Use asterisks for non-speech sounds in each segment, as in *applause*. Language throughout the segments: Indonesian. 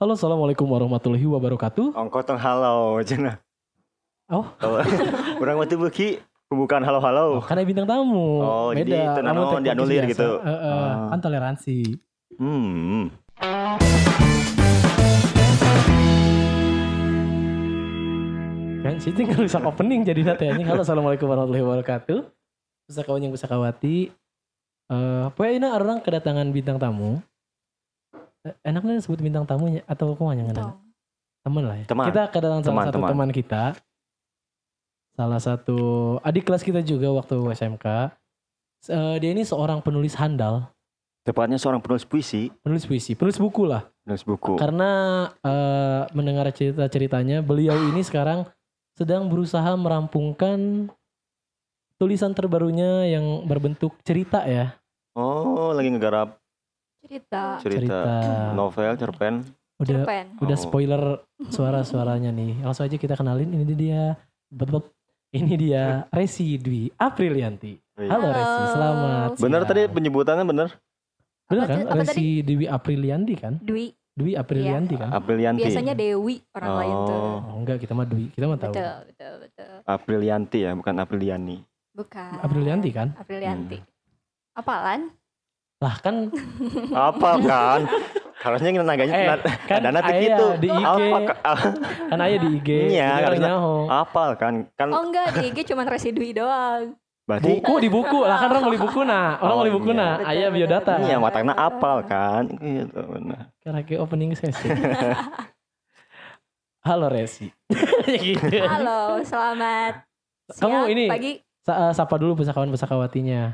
Halo, assalamualaikum warahmatullahi wabarakatuh. Ongko tong halo cenah. Oh, *laughs* Urang mati beuki pembukaan halo-halo. karena bintang tamu. Oh, jadi itu Kamu nanon teh dianulir gitu. Eh, eh, Ah. Kan toleransi. Hmm. Kan sih tinggal bisa opening jadi nanti anjing. Halo, assalamualaikum warahmatullahi wabarakatuh. Pusakawan yang pusakawati. Eh, pokoknya orang kedatangan bintang tamu. Eh, Enaknya disebut bintang tamunya atau ke mana yang enak? Temen lah ya. Teman. Kita kedatangan salah Teman, satu teman. teman kita. Salah satu adik kelas kita juga waktu SMK. Eh, dia ini seorang penulis handal, Tepatnya seorang penulis puisi, penulis puisi, penulis buku lah. penulis buku. Karena eh, mendengar cerita-ceritanya, beliau ini sekarang sedang berusaha merampungkan tulisan terbarunya yang berbentuk cerita ya. Oh, lagi ngegarap cerita cerita, novel, cerpen. Udah cerpen udah Oh. spoiler suara-suaranya nih. Langsung aja kita kenalin ini dia. Bebep. Ini dia Resi Dwi Aprilianti. Halo, Halo. Resi, selamat. Bener siang. tadi penyebutannya bener? Bener Apa kan? tadi- apa Resi Dwi Aprilianti kan? Dwi Dwi Aprilianti kan? Aprilianti. biasanya Dewi orang lain tuh Oh, Oh, enggak, kita mah Dwi. Kita mah tahu. betul betul betul Aprilianti ya, bukan Apriliani. bukan Aprilianti kan? Aprilianti Hmm. apalan Lah kan Apa kan? Harusnya kita naganya Eh, nat- kan ada nanti gitu. di IG. Apa ka- kan ayah di IG. Iya, harusnya- nyaho. Apal kan? Kan oh enggak di IG cuma residu doang berarti Buku di buku lah kan orang beli buku nah. Orang Oh, beli buku iya. nah. Ayah biodata. iya watakna apal kan? Gitu bener. Karena kayak opening sesi. *laughs* Halo Resi. *laughs* gitu. halo selamat Kamu siang, ini- pagi Sa- sapa dulu pusakawan pusakawatinya.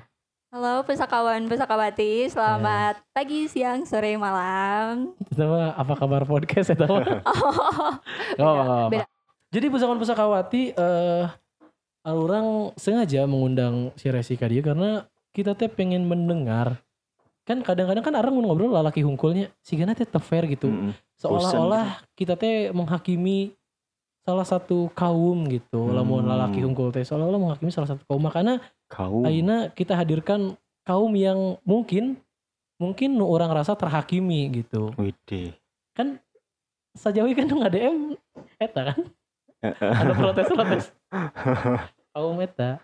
Halo pusakawan pusakawati selamat Iya. pagi siang sore malam mah apa kabar podcast ya tahu? *laughs* oh gak apa-apa. beda. Jadi pusakawan pusakawati eh orang sengaja mengundang si Resi ka dia karena kita teh pengen mendengar kan kadang-kadang kan orang ngobrol lalaki hungkulnya si teh teh fair gitu Mm-mm. seolah-olah kita teh menghakimi salah satu kaum gitu Hmm. lamun lalaki hungkul teh seolah-olah menghakimi salah satu kaum makanya Kau. ayeuna kita hadirkan kaum yang mungkin mungkin nu orang rasa terhakimi gitu Widih. kan sajawi kan nggak DM eta kan ada protes-protes kaum eta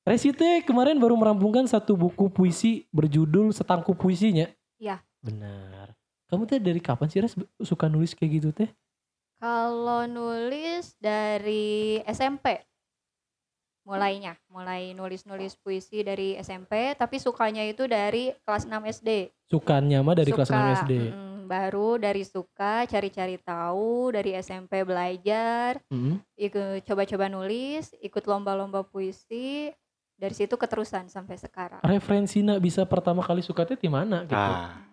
Resi teh kemarin baru merampungkan satu buku puisi berjudul Setangkup Puisinya. Iya. Benar. Kamu teh dari kapan sih Res suka nulis kayak gitu teh? Kalau nulis dari SMP mulainya, mulai nulis-nulis puisi dari SMP, tapi sukanya itu dari kelas 6 SD. Sukanya mah dari kelas 6 SD. mm, baru dari suka cari-cari tahu, dari SMP belajar, Mm. ikut coba-coba nulis, ikut lomba-lomba puisi, dari situ keterusan sampai sekarang. Referensinya bisa pertama kali suka teh di mana gitu. Ah,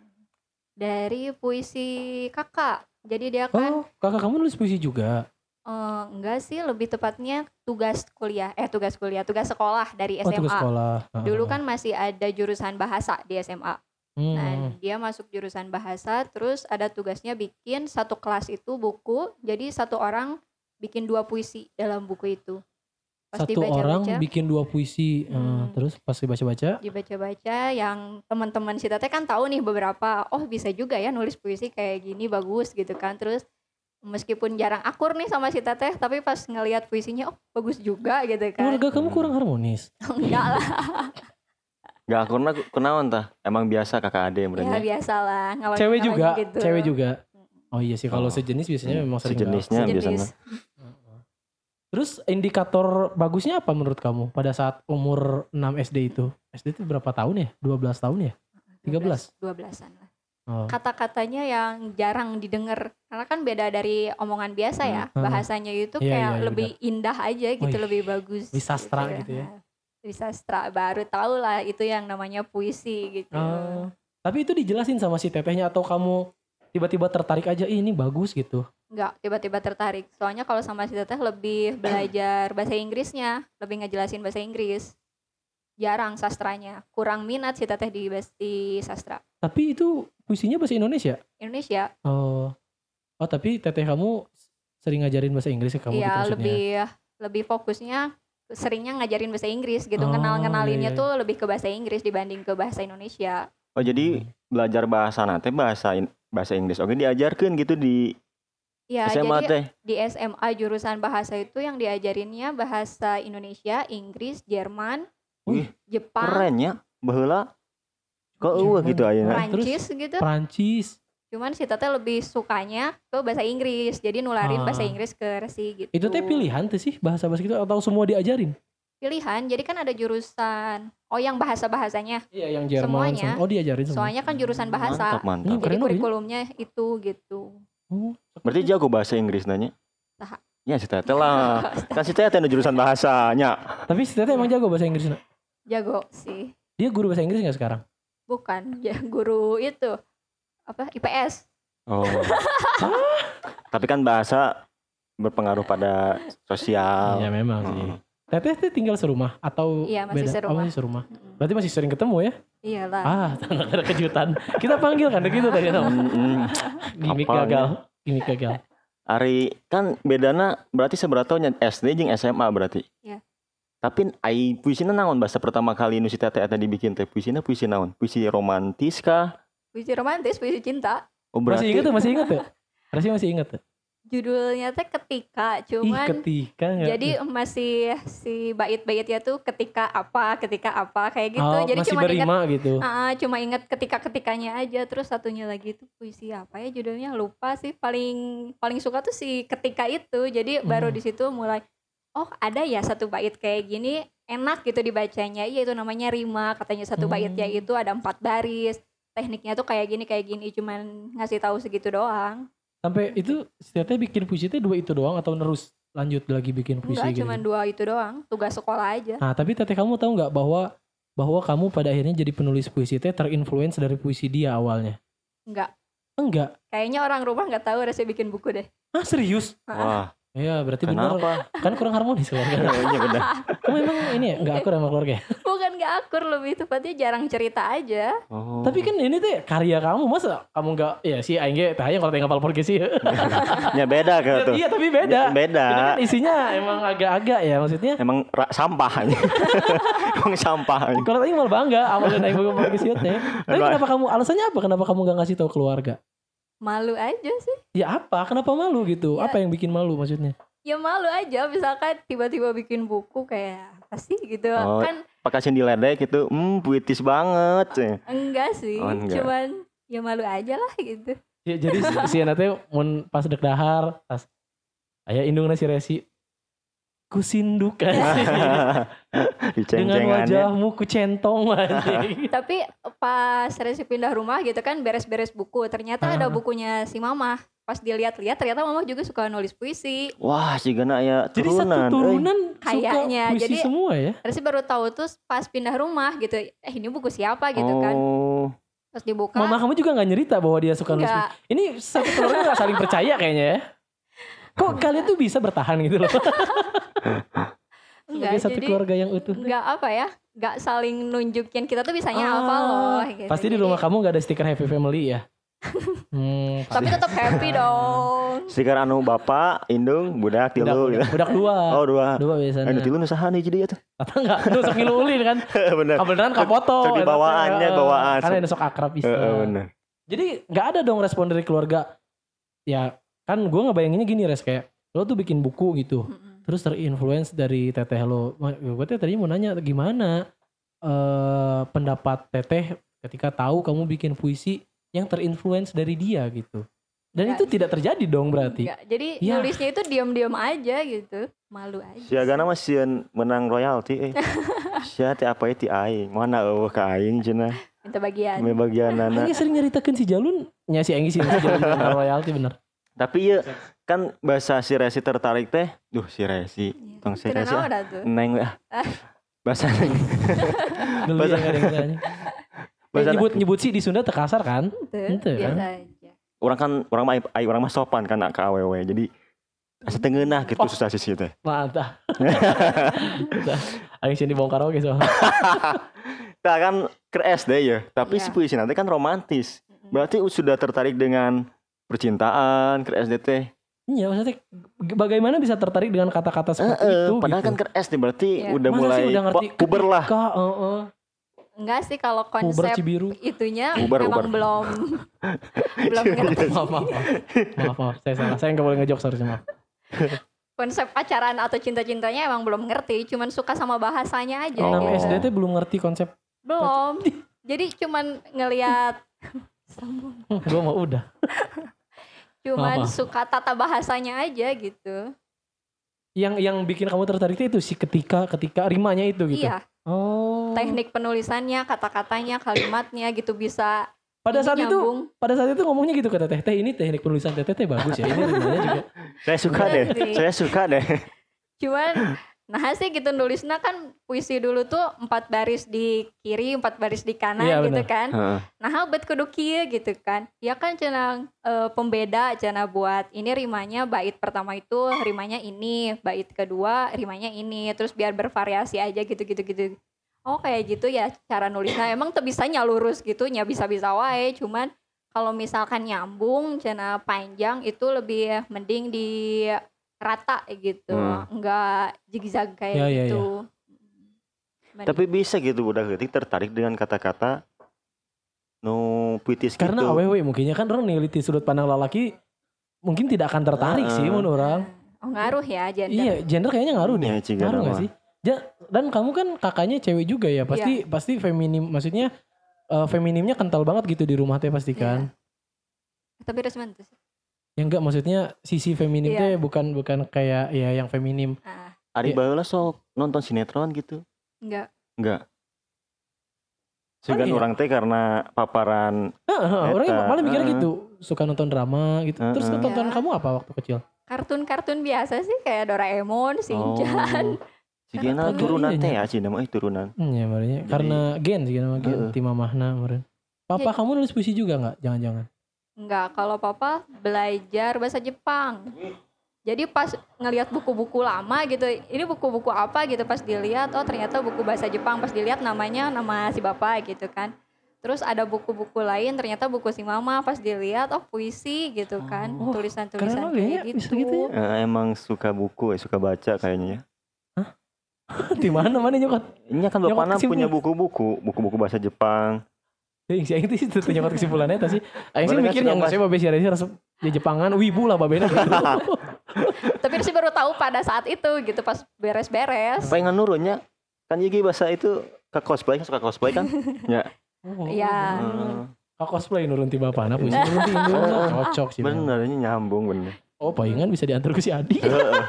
Dari puisi kakak. Jadi dia kan Oh, kakak kamu nulis puisi juga. Eh, enggak sih, lebih tepatnya tugas kuliah, eh tugas kuliah, tugas sekolah dari Oh, SMA. tugas sekolah. Dulu kan masih ada jurusan bahasa di SMA. Hmm. Nah, dia masuk jurusan bahasa, terus ada tugasnya bikin satu kelas itu buku, jadi satu orang bikin dua puisi dalam buku itu. Pas satu orang dibaca-baca, bikin dua puisi. Eh, Hmm. terus pas dibaca-baca, dibaca-baca, yang teman-teman si Tete kan tahu nih beberapa, oh bisa juga ya nulis puisi kayak gini bagus gitu kan. Terus meskipun jarang akur nih sama si Teteh, tapi pas ngelihat puisinya, oh bagus juga gitu kan. keluarga kamu kurang harmonis. *laughs* Enggak lah. Gak karena kenaon tah. Emang biasa kakak ade Ya merenya. biasa lah. Cewek juga, gitu. cewek juga. Oh iya sih kalau Oh. sejenis biasanya memang sering Sejenisnya biasanya. Terus indikator bagusnya apa menurut kamu pada saat umur 6 SD itu? SD itu berapa tahun ya? 12 tahun ya? 13? 12-an lah. Oh. Kata-katanya yang jarang didengar karena kan beda dari omongan biasa ya. Hmm. Bahasanya itu Iya, kayak iya, iya, lebih indah aja gitu, Wih, lebih bagus. lebih sastra gitu ya. Lebih sastra baru tahu lah itu yang namanya puisi gitu. Oh. Tapi itu dijelasin sama si tetehnya atau kamu tiba-tiba tertarik aja "Ih, ini bagus gitu. Nggak tiba-tiba tertarik. Soalnya kalau sama si Teteh lebih belajar bahasa Inggrisnya, lebih ngejelasin bahasa Inggris. Jarang sastranya, kurang minat si Teteh di, di sastra Tapi itu puisinya bahasa Indonesia. Indonesia. Oh. Oh, tapi teteh kamu sering ngajarin bahasa Inggris ya kamu gitu Iya, maksudnya. lebih lebih fokusnya seringnya ngajarin bahasa Inggris gitu. Oh, Kenal-kenalinnya iya, iya. tuh lebih ke bahasa Inggris dibanding ke bahasa Indonesia. Oh jadi belajar bahasa nanti bahasa in- bahasa Inggris oke diajarkan gitu di Ya, SMA jadi teh. di SMA jurusan bahasa itu yang diajarinnya bahasa Indonesia, Inggris, Jerman, Wih, Jepang, Keren ya, baheula. Kok eueuh gitu ayeuna. Prancis gitu. Prancis. Cuman si Teteh lebih sukanya ke bahasa Inggris. Jadi nularin bahasa Ah. Inggris ke Resi gitu. Itu teh pilihan tuh sih bahasa-bahasa gitu atau semua diajarin? Pilihan. Jadi kan ada jurusan oh yang bahasa-bahasanya. Iya, yang Jerman. Semuanya. sem- Oh, diajarin semua. Soalnya kan jurusan bahasa. Mantap, mantap. Jadi kurikulumnya itu gitu. Oh, Berarti jago bahasa Inggris nanya? Saha. Ya si Tete lah. *laughs* kan si Tete ada jurusan bahasanya. Tapi si teteh emang jago bahasa Inggris. Nak? Jago sih. Dia guru bahasa Inggris nggak sekarang? Bukan ya guru itu apa IPS. Oh. *laughs* Tapi kan bahasa berpengaruh pada sosial. Iya, memang sih. Hmm. Teteh teh tinggal serumah atau Iya, masih beda? Oh, serumah. masih serumah. Berarti masih sering ketemu ya? Iyalah. Ah, *laughs* ada kejutan. Kita panggil kan gitu tadi. Mm-mm. Gimik gagal. Gimik gagal. Ari kan bedana berarti seberapa nya SD jeung SMA berarti. Iya. Tapi ai puisina naon bahasa pertama kali nu si Tete eta dibikin teh puisina puisi naon? Puisi romantis kah? Puisi romantis, puisi cinta. Oh Masih inget tuh, masih inget tuh. Rasanya masih inget tuh. Judulnya teh ketika, Ih, cuman ketika nggak jadi masih si bait-baitnya tuh ketika apa, ketika apa kayak gitu. oh, jadi masih cuma ingat berima gitu. Ah, cuma ingat ketika-ketikanya aja. Terus satunya lagi tuh puisi apa ya judulnya lupa sih. Paling paling suka tuh si ketika itu. Jadi baru Hmm. di situ mulai oh ada ya satu bait kayak gini enak gitu dibacanya. Iya itu namanya rima. Katanya satu baitnya Hmm. itu ada empat baris. Tekniknya tuh kayak gini kayak gini. Cuman ngasih tahu segitu doang. Sampai itu Teteh bikin puisi teh dua itu doang atau terus lanjut lagi bikin puisi Enggak, gitu. cuman dua itu doang. Tugas sekolah aja. Nah, tapi Teteh kamu tahu nggak bahwa bahwa kamu pada akhirnya jadi penulis puisi teh terinfluence dari puisi dia awalnya? Enggak. Enggak. Kayaknya orang rumah nggak tahu harusnya bikin buku deh. Ah, serius? wah, Iya, berarti benar. kenapa? Kan kurang harmonis keluarga. *laughs* Iya benar. kamu emang ini ya nggak akur sama keluarga ya? *laughs* Bukan nggak akur lebih tepatnya jarang cerita aja. Oh. Tapi kan ini tuh karya kamu masa kamu nggak ya si aing ge teh hayang kalau teh ngapal podcast sih. *laughs* ya beda kan tuh. Iya, tapi beda. Beda. Ini kan isinya emang agak-agak ya maksudnya. Emang ra- sampah. Emang sampah. Kalau tadi malah bangga buku podcast ieu teh. Tapi kenapa kamu alasannya apa? Kenapa kamu nggak ngasih tahu keluarga? Malu aja sih. Ya apa? Kenapa malu gitu? Ya. Apa yang bikin malu maksudnya? ya malu aja misalkan tiba-tiba bikin buku kayak apa sih gitu Oh. kan Pakasih diledek gitu. Hmm, puitis banget. sih. enggak sih Oh, enggak. cuman ya malu aja lah gitu Ya, jadi si, si mun pas dek dahar pas aya indung si Resi kusindukan *laughs* dengan Diceng-cengannya. wajahmu kucentong *laughs* tapi pas Resi pindah rumah gitu kan beres-beres buku ternyata ada Ah. bukunya si mama pas dilihat-lihat ternyata mama juga suka nulis puisi Wah, sih gana ya Jadi satu turunan. turunan Kayaknya, suka puisi jadi- semua ya. Resi baru tahu tuh pas pindah rumah gitu eh ini buku siapa gitu kan Oh. terus dibuka Mama kamu juga nggak nyerita bahwa dia suka nulis. puisi. Ini satu keluarga nggak saling percaya kayaknya ya. Kok kalian tuh bisa bertahan gitu loh? *laughs* enggak satu jadi keluarga yang utuh. enggak apa ya enggak saling nunjukin kita tuh bisanya Ah, apa loh gitu. Pasti di Jadi- rumah kamu nggak ada stiker Happy Family ya? hmm, *laughs* tapi tetap happy dong Stiker anu bapak, indung, budak, tilu budak, gitu. budak dua. Oh, dua. Dua biasanya. Anu tilu nu saha nih jadi atuh. Atau enggak, nu sok ngilu-ulin kan. *laughs* Bener. Kebenaran kapoto. Sok teh, bawaannya, bawaan. Karena sok akrab bisa. Heeh, bener. Jadi nggak ada dong respon dari keluarga. Ya kan gue ngebayanginnya gini res kayak lo tuh bikin buku gitu. Mm-mm. Terus terinfluence dari teteh lo. Gue teh tadi mau nanya gimana eh pendapat teteh ketika tahu kamu bikin puisi yang terinfluence dari dia gitu. Dan Nggak itu tidak terjadi dong berarti. Enggak. Jadi Ya. nulisnya itu diam-diam aja gitu. Malu aja. Siagana mah sieun menang royalti eh. *laughs* Sia teh apa ya ti aing. Mana eueuh ka aing cenah. Minta bagian. Me bagianana. Anggi sering nyeritakan si Jalun. Ya si Anggi sih si Jalun bener royalti bener. Tapi ya kan bahasa si Resi tertarik teh. Duh si Resi. Iya. Tong si Resi. ah. Neng ah. *laughs* Bahasa neng. Bahasa- ada yang nanya. Eh, Bahasa nyebut nyebut sih di Sunda tekasar kan? Itu, kan? aja. orang kan orang mah ai orang mah sopan kan nak ke awewe. Jadi asa tengenah gitu Oh. susah sih teh. Mantap. *laughs* Aing sini bongkar oke so. Nah kan ke SD ya, tapi Iya. si puisi nanti kan romantis. Berarti sudah tertarik dengan percintaan ke SD teh. Iya maksudnya bagaimana bisa tertarik dengan kata-kata seperti Eh, itu padahal gitu. kan ke SD berarti Iya. udah Masa mulai sih udah ngerti pu- puber lah. ketika, heeh. Enggak sih kalau puber konsep Cibiru. itunya Ubar, emang ubar. belum *laughs* belum ngerti maaf, maaf, maaf. maaf, maaf, saya salah. Saya nggak boleh ngejok, sorry, maaf. konsep pacaran atau cinta-cintanya emang belum ngerti cuman suka sama bahasanya aja Oh. gitu. 6 SD teh belum ngerti konsep. belum jadi cuman ngelihat sambung. *laughs* Gue mau udah. *laughs* cuman Maaf. suka tata bahasanya aja gitu Yang yang bikin kamu tertarik itu si ketika ketika rimanya itu gitu. iya Oh. teknik penulisannya kata-katanya kalimatnya gitu bisa Pada saat itu nyambung. pada saat itu ngomongnya gitu ke teteh, teh ini teknik penulisan teteh teh bagus ya. Ini juga. Saya suka deh. Ngerti. Saya suka deh. cuman nah sih gitu nulisnya kan puisi dulu tuh empat baris di kiri empat baris di kanan Iya, gitu benar. kan. Heeh. nah bet kudu kieu gitu kan. Ya kan cenah eh, pembeda cenah buat ini rimanya bait pertama itu rimanya ini bait kedua rimanya ini. Terus biar bervariasi aja gitu gitu gitu. Oh kayak gitu ya cara nulisnya. Emang tuh bisanya lurus gitu nya bisa bisa wae. Cuman kalau misalkan nyambung cenah panjang itu lebih mending di rata gitu Hmm. enggak zigzag kayak Ya, ya, gitu Men- Tapi bisa gitu udah ketik tertarik dengan kata-kata no puitis Karena gitu. awewe mungkinnya kan orang neliti sudut pandang lelaki mungkin tidak akan tertarik sih Heeh. menurut orang. oh ngaruh ya gender Iya, gender kayaknya ngaruh deh. Iya, ciga Ngaruh gak sih? Ja- dan kamu kan kakaknya cewek juga ya, pasti Iya. pasti feminim maksudnya eh, feminimnya kental banget gitu di rumah teh pasti kan. tapi terus mantus Ya enggak maksudnya sisi feminim Iya. teh bukan bukan kayak ya yang feminim. ah Ari Iya. baheula sok nonton sinetron gitu. enggak Enggak. Segan iya. orang teh karena paparan Heeh, heeh, orangnya Eta, malah mikirnya heeh. gitu, suka nonton drama gitu. Terus Heeh. tonton Ya. kamu apa waktu kecil? kartun-kartun biasa sih kayak Doraemon, Shinchan. Oh. Sigena turunan iya, teh ya, cina mah eh, turunan. Hmm, ya makanya Jadi- karena gen sih nama gen Heeh. ti mamahna meureun. Papa Ya. kamu nulis puisi juga nggak? Jangan-jangan. Enggak, kalau papa belajar bahasa Jepang. Jadi pas ngelihat buku-buku lama gitu, ini buku-buku apa gitu pas dilihat, oh ternyata buku bahasa Jepang. Pas dilihat namanya nama si bapak gitu kan. Terus ada buku-buku lain, ternyata buku si mama. Pas dilihat, oh puisi gitu kan, Oh, tulisan-tulisan kayak ya, gitu. gitu ya. Eh, emang suka buku, eh, suka baca kayaknya ya. *laughs* di mana mana nyokot? Ini kan kesimpulan. punya buku-buku, buku-buku bahasa Jepang. Ting sih itu sih tuh nyokot kesimpulannya eta sih. Aing sih mikir yang saya babe sih resep ya Jepangan wibu lah babena *laughs* gitu. Tapi sih baru tahu pada saat itu gitu pas beres-beres. Pengen nurunnya kan Yigi bahasa itu ke cosplay, suka cosplay kan? *laughs* ya. Oh, Iya. Kak cosplay nurun ti bapana puisi nurun ti indung *laughs* cocok sih. bener, ini nyambung bener. Oh, palingan bisa diantar ke si Adi. Heeh.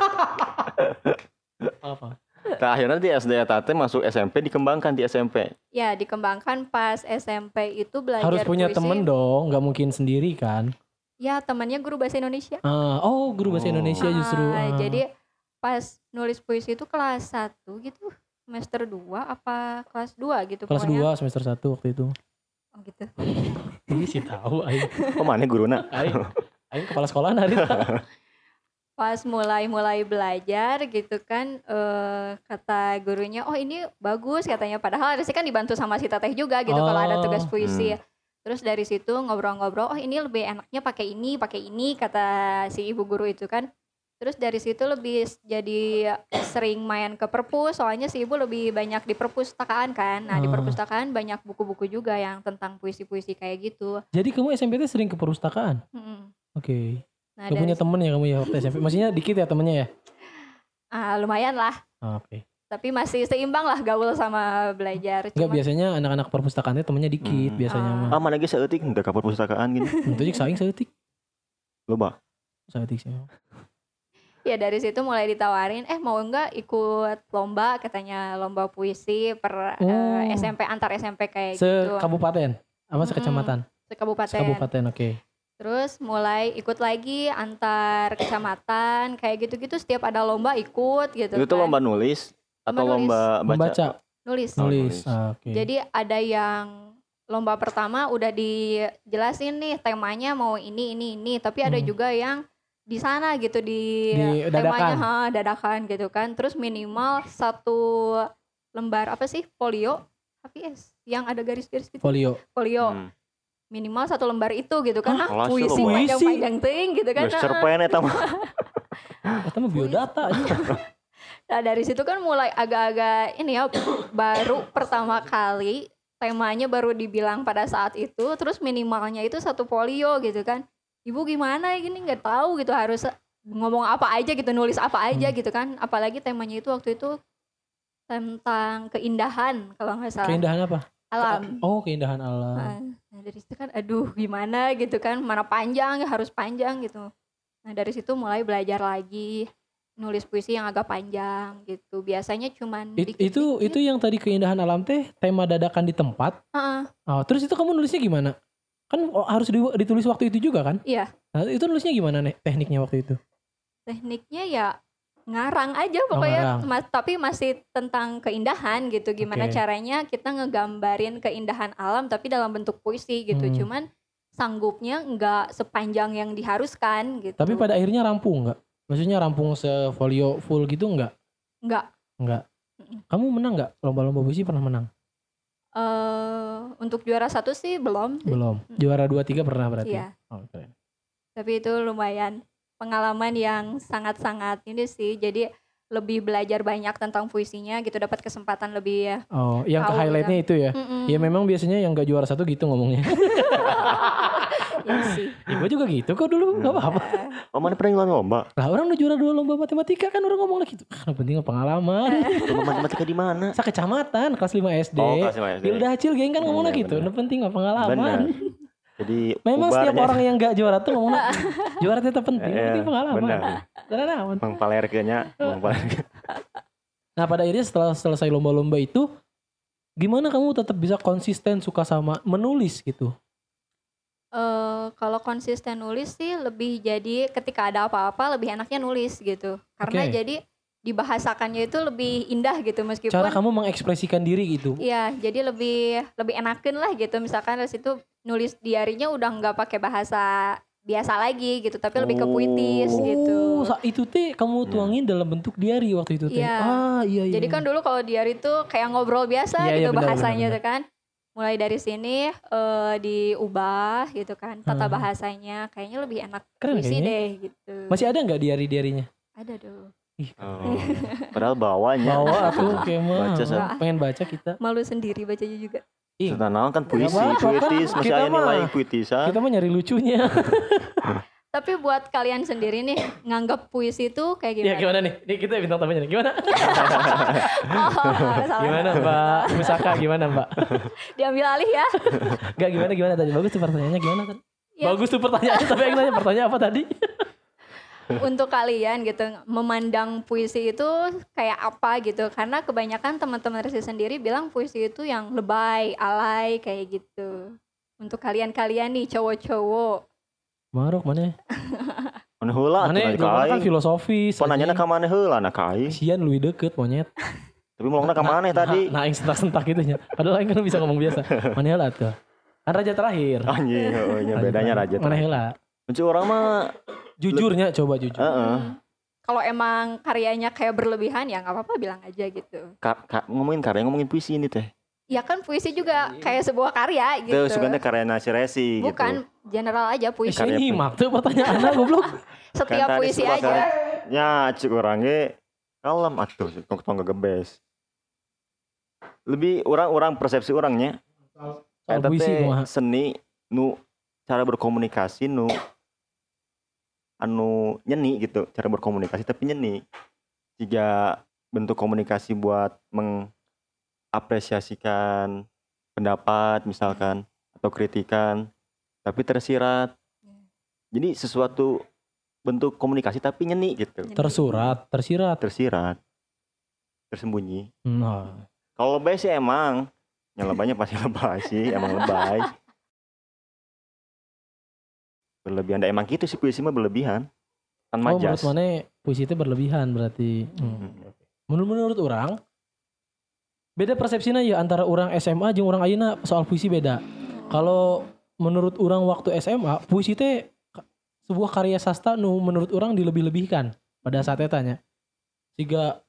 Apa? *laughs* Nah, akhirnya di SD Tate masuk SMP dikembangkan di SMP. Ya dikembangkan pas SMP itu belajar Harus punya puisi. temen dong, nggak mungkin sendiri kan. Ya temannya guru bahasa Indonesia. Ah, oh, guru bahasa Oh. Indonesia justru. Ah, ah. Jadi pas nulis puisi itu kelas 1 gitu. Semester 2 apa kelas 2 gitu kelas pokoknya. 2 semester 1 waktu itu. Oh, gitu. *laughs* Ini sih tahu aing. Oh, mana guruna? Aing, aing kepala sekolah hari itu. *laughs* Pas mulai-mulai belajar gitu kan eh kata gurunya, "Oh, ini bagus," katanya. Padahal harusnya kan dibantu sama si Teteh juga gitu kalau ada tugas Oh. puisi. Terus dari situ ngobrol-ngobrol, "Oh, ini lebih enaknya pakai ini, pakai ini," kata si ibu guru itu kan. Terus dari situ lebih jadi sering main ke perpus, soalnya si ibu lebih banyak di perpustakaan kan. Nah, di Ah. perpustakaan banyak buku-buku juga yang tentang puisi-puisi kayak gitu. Jadi kamu SMP sering ke perpustakaan? Mm-mm. Oke. Nah, Gak dari punya temen ya kamu ya waktu SMP? Maksudnya dikit ya temennya ya? ah, lumayan lah. Ah, Oke. Tapi masih seimbang lah gaul sama belajar. Enggak biasanya anak-anak perpustakaan teh temennya dikit Hmm. biasanya Ah. mah. Ah, mana lagi seetik udah ke perpustakaan gini. *laughs* Untuk cik saing seetik. Loba. Seetik sih. Ya dari situ mulai ditawarin, eh mau enggak ikut lomba katanya lomba puisi per eh, Oh. SMP antar SMP kayak gitu. Sekabupaten? Apa sekecamatan? Sekabupaten. Sekabupaten, oke. Terus mulai ikut lagi antar kecamatan kayak gitu-gitu setiap ada lomba ikut gitu Itu kan. lomba nulis atau Lomba nulis. lomba baca? Membaca, nulis. Oh, nulis. Ah, oke. Jadi ada yang lomba pertama udah dijelasin nih temanya mau ini ini ini tapi ada Hmm. juga yang di sana gitu di, Di temanya dadakan. ha, dadakan gitu kan terus minimal satu lembar apa sih folio HVS yang ada garis-garis gitu Folio. folio Hmm. Minimal satu lembar itu gitu kan ah, puisi panjang-panjang ting gitu kan Geus ah. cerpen eta mah. Eta mah biodata aja. *laughs* Nah dari situ kan mulai agak-agak ini ya baru pertama kali temanya baru dibilang pada saat itu terus minimalnya itu satu folio gitu kan ibu gimana ya gini nggak tahu gitu harus ngomong apa aja gitu nulis apa aja Hmm. gitu kan apalagi temanya itu waktu itu tentang keindahan kalau nggak salah Keindahan apa? Alam Oh, keindahan alam. Nah, nah, dari situ kan aduh gimana gitu kan mana panjang harus panjang gitu nah dari situ mulai belajar lagi nulis puisi yang agak panjang gitu biasanya cuman It- dikit-dikit. itu itu yang tadi keindahan alam teh tema dadakan di tempat. Heeh, Oh, terus itu kamu nulisnya gimana? Kan oh, harus di- ditulis waktu itu juga kan? iya Nah, itu nulisnya gimana nih tekniknya waktu itu? tekniknya ya ngarang aja pokoknya ngarang. mas- tapi masih tentang keindahan gitu gimana Oke. caranya kita ngegambarin keindahan alam tapi dalam bentuk puisi gitu Hmm. cuman sanggupnya nggak sepanjang yang diharuskan gitu Tapi pada akhirnya rampung nggak? Maksudnya rampung sefolio full gitu nggak? nggak Nggak. Kamu menang nggak? Lomba-lomba puisi pernah menang? eh untuk juara satu sih belum Belum. Juara 2 3 pernah berarti. Iya. Oh, keren. tapi itu lumayan pengalaman yang sangat-sangat ini sih jadi lebih belajar banyak tentang puisinya gitu dapat kesempatan lebih ya Oh, yang ke highlightnya itu ya? Mm-mm. Ya memang biasanya yang gak juara satu gitu ngomongnya. *laughs* Iya sih ya, gue juga gitu kok dulu, gak apa-apa. Oh mana pernah ngelawan lomba? Lah orang udah juara dua lomba matematika kan orang ngomong lagi gitu. Ah, yang penting pengalaman. *laughs* Lomba matematika di mana? Sa kecamatan kelas 5 SD. Oh, kelas lima SD. Pilda Acil geng kan ngomong Iya, gitu. bener. Yang penting pengalaman. Benar. *laughs* Jadi Memang setiap orang yang gak juara tuh ngomong *laughs* juara tetap penting, Iya, penting pengalaman. Benar. Karena naon. Mang palerkeunnya, mang palerkeun. *laughs* Nah pada akhirnya setelah selesai lomba-lomba itu, gimana kamu tetap bisa konsisten suka sama menulis gitu? Eh, kalau konsisten nulis sih lebih jadi ketika ada apa-apa lebih enaknya nulis gitu karena Oke. jadi dibahasakannya itu lebih indah gitu meskipun Cara kamu mengekspresikan diri gitu. Iya, jadi lebih lebih enakin lah gitu. Misalkan dari situ nulis diarinya udah nggak pakai bahasa biasa lagi gitu, tapi lebih ke puitis Oh. gitu. Oh, sa- itu teh kamu tuangin dalam bentuk diary waktu itu teh. Iya. Ah, iya iya. Jadi kan dulu kalau diari tuh kayak ngobrol biasa Iya, iya, gitu benar, bahasanya benar, tuh kan. Mulai dari sini eh, diubah gitu kan tata Hmm. bahasanya kayaknya lebih enak Keren puisi kayaknya. deh gitu. Masih ada nggak diary-diarynya? ada dong. Oh. Padahal bawanya. Bawa tuh kayak mah. Baca, San. Pengen baca kita. Malu sendiri bacanya juga. Ih, Sudah naon kan puisi, kan puitis, masih kita ada nilai puitisan. kita mah nyari lucunya. *laughs* Tapi buat kalian sendiri nih nganggap puisi itu kayak ya gimana? gimana nih? Ini kita bintang tamunya nih. Gimana? *laughs* Oh, salah. Gimana Mbak Musaka? Gimana Mbak? Diambil alih ya. Gak gimana gimana tadi? Bagus tuh pertanyaannya gimana tadi? Ya. Bagus tuh pertanyaannya tapi yang nanya pertanyaan apa tadi? *laughs* untuk kalian gitu memandang puisi itu kayak apa gitu karena kebanyakan teman-teman Resi sendiri bilang puisi itu yang lebay, alay kayak gitu. Untuk kalian-kalian nih cowok-cowok. Maruk mana? *laughs* Mana heula Mana? kan filosofis. Pananyana ka mana heula na ka aing. Kasian lu deket monyet. *laughs* Tapi mulangna ka mana tadi? Nah, yang sentak-sentak gitu nya. Padahal kan bisa ngomong biasa. Mana heula tuh? Kan raja terakhir. Anjing, heueuh nya bedanya raja. Mana heula? Kunci orang mah Jujurnya coba jujur. heeh. Hmm. Kalau emang karyanya kayak berlebihan ya nggak apa-apa bilang aja gitu. Ka- ka- ngomongin karya ngomongin puisi ini teh. Ya kan puisi juga kayak sebuah karya gitu. Sugan teh karya nasi resi gitu. Bukan general aja Eh, puisi. saya Karya nyimak tuh pertanyaan goblok. *laughs* Setiap Kan puisi aja. karya- Nya cik urang ge kalem atuh tong tong gebes. Lebih orang-orang persepsi orangnya Eta puisi teh seni nu cara berkomunikasi nu anu nyeni gitu cara berkomunikasi tapi nyeni. Jika bentuk komunikasi buat mengapresiasikan pendapat misalkan atau kritikan tapi tersirat. Jadi sesuatu bentuk komunikasi tapi nyeni gitu. Tersurat, tersirat. tersirat. Tersembunyi. Nah, kalau lebay sih emang. Yang lebaynya pasti lebay sih emang lebay berlebihan Dah, emang gitu sih puisi mah berlebihan kan oh menurut mana puisi itu berlebihan berarti. Hmm. Menurut menurut orang beda persepsinya ya antara orang SMA jeung orang ayeuna soal puisi beda. kalau menurut orang waktu SMA puisi teh ka- sebuah karya sastra nu menurut orang dilebih-lebihkan pada saat tanya jika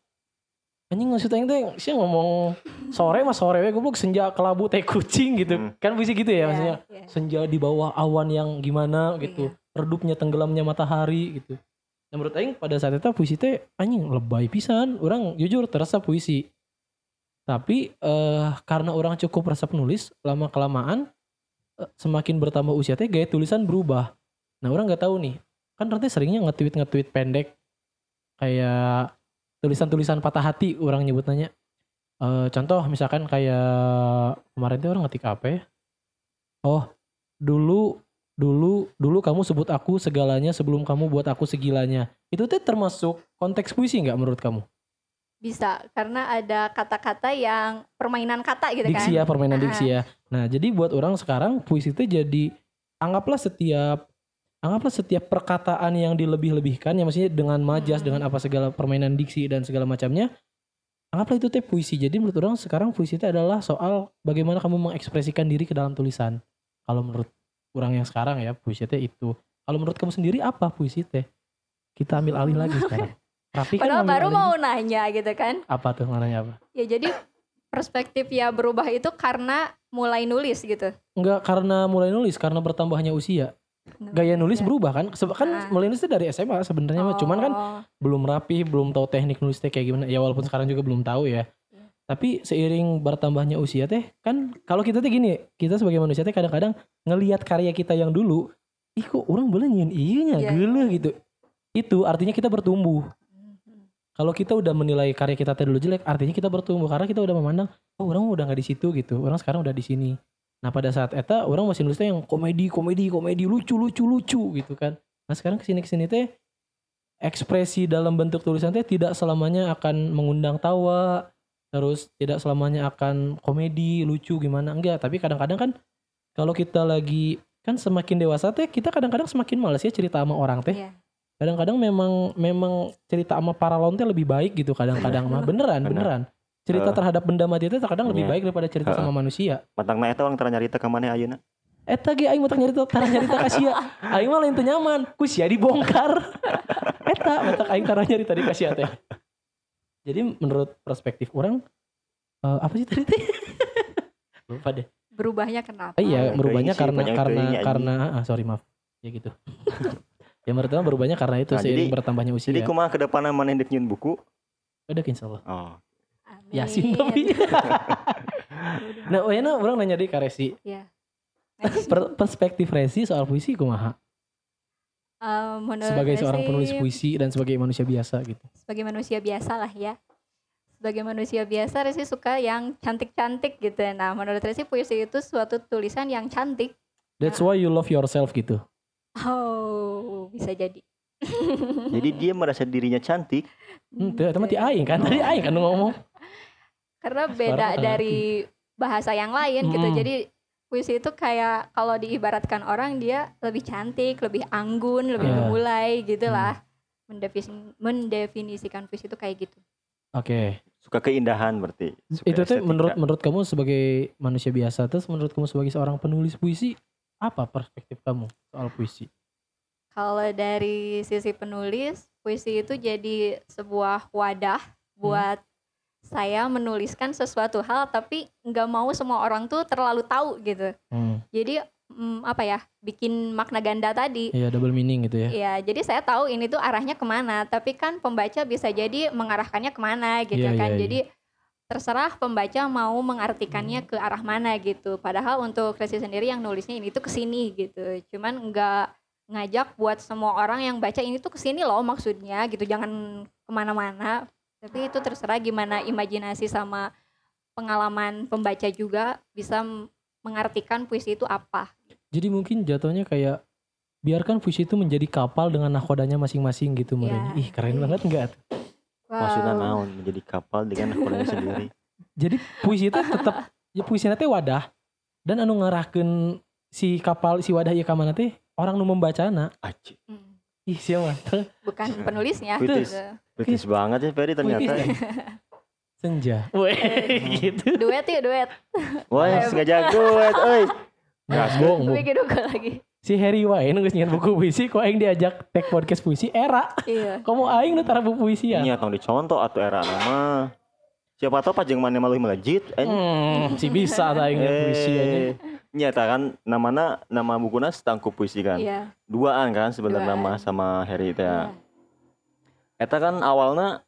anjing maksud aing teh sih ngomong sore mas sore we goblok senja kelabu teh kucing gitu. Hmm. kan puisi gitu ya maksudnya. Iya. senja di bawah awan yang gimana gitu. Redupnya tenggelamnya matahari gitu. Nah, menurut aing pada saat itu puisi teh anjing lebay pisan. Orang jujur terasa puisi. Tapi eh karena orang cukup resep nulis lama kelamaan eh, semakin bertambah usia teh gaya tulisan berubah. Nah orang nggak tahu nih. Kan nanti seringnya nge-tweet nge-tweet pendek. Kayak tulisan-tulisan patah hati orang nyebut nanya Eh, contoh misalkan kayak kemarin tuh orang ngetik apa ya? Oh dulu dulu dulu kamu sebut aku segalanya sebelum kamu buat aku segilanya. Itu tuh termasuk konteks puisi nggak menurut kamu? Bisa karena ada kata-kata yang permainan kata gitu diksi ya kan. permainan Ah. diksi ya. Nah jadi buat orang sekarang puisi itu jadi anggaplah setiap anggaplah setiap perkataan yang dilebih-lebihkan ya maksudnya dengan majas Hmm. dengan apa segala permainan diksi dan segala macamnya anggaplah itu teh puisi jadi menurut orang sekarang puisi itu adalah soal bagaimana kamu mengekspresikan diri ke dalam tulisan kalau menurut orang yang sekarang ya puisi teh itu kalau menurut kamu sendiri apa puisi teh kita ambil alih lagi sekarang Raffi kan Padahal baru alih. mau nanya gitu kan. apa tuh mananya apa Ya jadi perspektif ya berubah itu karena mulai nulis gitu. Enggak karena mulai nulis karena bertambahnya usia. Gaya nulis berubah kan? Kan Ah. mulai nulis itu dari SMA sebenarnya mah. Cuman kan Oh, belum rapi, belum tahu teknik nulisnya kayak gimana. Ya walaupun sekarang juga belum tahu ya. Iya. Tapi seiring bertambahnya usia teh kan kalau kita teh gini, kita sebagai manusia teh kadang-kadang ngelihat karya kita yang dulu, ih kok orang boleh nyiin iya nya, Iya. gitu. Itu artinya kita bertumbuh. Mhm. Kalau kita udah menilai karya kita teh dulu jelek, artinya kita bertumbuh karena kita udah memandang, oh orang udah nggak di situ gitu, orang sekarang udah di sini. Nah pada saat eta orang masih nulisnya yang komedi, komedi, komedi, lucu, lucu, lucu gitu kan. Nah sekarang ke sini ke sini teh ekspresi dalam bentuk tulisan teh tidak selamanya akan mengundang tawa, terus tidak selamanya akan komedi, lucu gimana enggak. Tapi kadang-kadang kan kalau kita lagi kan semakin dewasa teh kita kadang-kadang semakin males ya cerita sama orang teh Iya. kadang-kadang memang memang cerita sama paralon teh lebih baik gitu kadang-kadang mah *laughs* beneran Bener. beneran cerita Eh. terhadap benda mati itu terkadang lebih Iya. baik daripada cerita Heeh. sama manusia Matang eta orang tara nyarita ka maneh ayeuna. eta ge aing mah teu nyarita tara nyarita ka sia *laughs* aing mah lain teu nyaman ku sia dibongkar *laughs* eta mata aing tara nyarita di ka sia teh jadi menurut perspektif orang eh, apa sih tadi teh *laughs* lupa deh Berubahnya kenapa? Oh iya, Oh, berubahnya karena karena karena ah sorry maaf. Ya gitu. yang pertama berubahnya karena itu Nah, seiring jadi- bertambahnya usia. Jadi kumaha ke depanna maneh dek nyieun buku? Udah insyaallah. Oh. Yasin tapi. *laughs* *laughs* nah, oh enak orang nanya deh ke Resi. Iya. *laughs* Per- perspektif Resi soal puisi kumaha? Eh, menurut Sebagai saya seorang penulis puisi dan sebagai manusia biasa gitu. sebagai manusia biasa lah ya sebagai manusia biasa Resi suka yang cantik-cantik gitu nah menurut Resi puisi itu suatu tulisan yang cantik That's why you love yourself gitu. oh bisa jadi Jadi dia merasa dirinya cantik. Hmm, tuh, teman ti aing kan tadi aing kan ngomong. Karena beda dari bahasa yang lain gitu Mm. jadi puisi itu kayak kalau diibaratkan orang dia lebih cantik lebih anggun lebih Iya. memulai gitulah Mendefinis- mendefinisikan puisi itu kayak gitu Oke. Suka keindahan berarti. Suka Itu tuh menurut menurut kamu sebagai manusia biasa terus menurut kamu sebagai seorang penulis puisi apa perspektif kamu soal puisi? Kalau dari sisi penulis, puisi itu jadi sebuah wadah buat saya menuliskan sesuatu hal tapi nggak mau semua orang tuh terlalu tahu gitu. Hmm. Jadi mm, apa ya, bikin makna ganda tadi. Iya double meaning gitu ya. Ya, jadi saya tahu ini tuh arahnya ke mana, tapi kan pembaca bisa jadi mengarahkannya ke mana gitu Iya, kan. iya, iya. Jadi terserah pembaca mau mengartikannya ke arah mana gitu. Padahal untuk Resi sendiri yang nulisnya ini tuh ke sini gitu. Cuman nggak ngajak buat semua orang yang baca ini tuh ke sini loh maksudnya gitu. Jangan ke mana-mana. Tapi itu terserah gimana imajinasi sama pengalaman pembaca juga bisa mengartikan puisi itu apa. Jadi mungkin jatuhnya kayak biarkan puisi itu menjadi kapal dengan nakodanya masing-masing gitu. Iya. Ih keren banget enggak? Maksudnya Wow. naon menjadi kapal dengan nakodanya sendiri. *laughs* Jadi puisi itu tetap ya puisi teh wadah dan anu ngarahkeun si kapal si wadah ieu ka mana teh orang nu membacana. Aci. Hmm, Ih sia mah. Bukan penulisnya. Puitis. Gitu. Kritis banget ya Ferry ternyata. Puitis. *laughs* Senja. Weh gitu. Duet yuk duet. Wah, sengaja. Nah, bohong, bohong. bikin buku lagi Si Harry wae nu geus nyian buku puisi kok aing diajak tag podcast puisi era. iya *laughs* Kamu aing nu tara buku puisi ya. Iya tong dicontoh atau era nama. Siapa tahu pajeng mana malu melejit. Hmm, si bisa ta aing nyian puisi aja. Eh, nyata kan namana nama bukunya setangku puisi kan. iya Duaan kan sebenarnya nama sama Harry teh. iya. Eta kan awalnya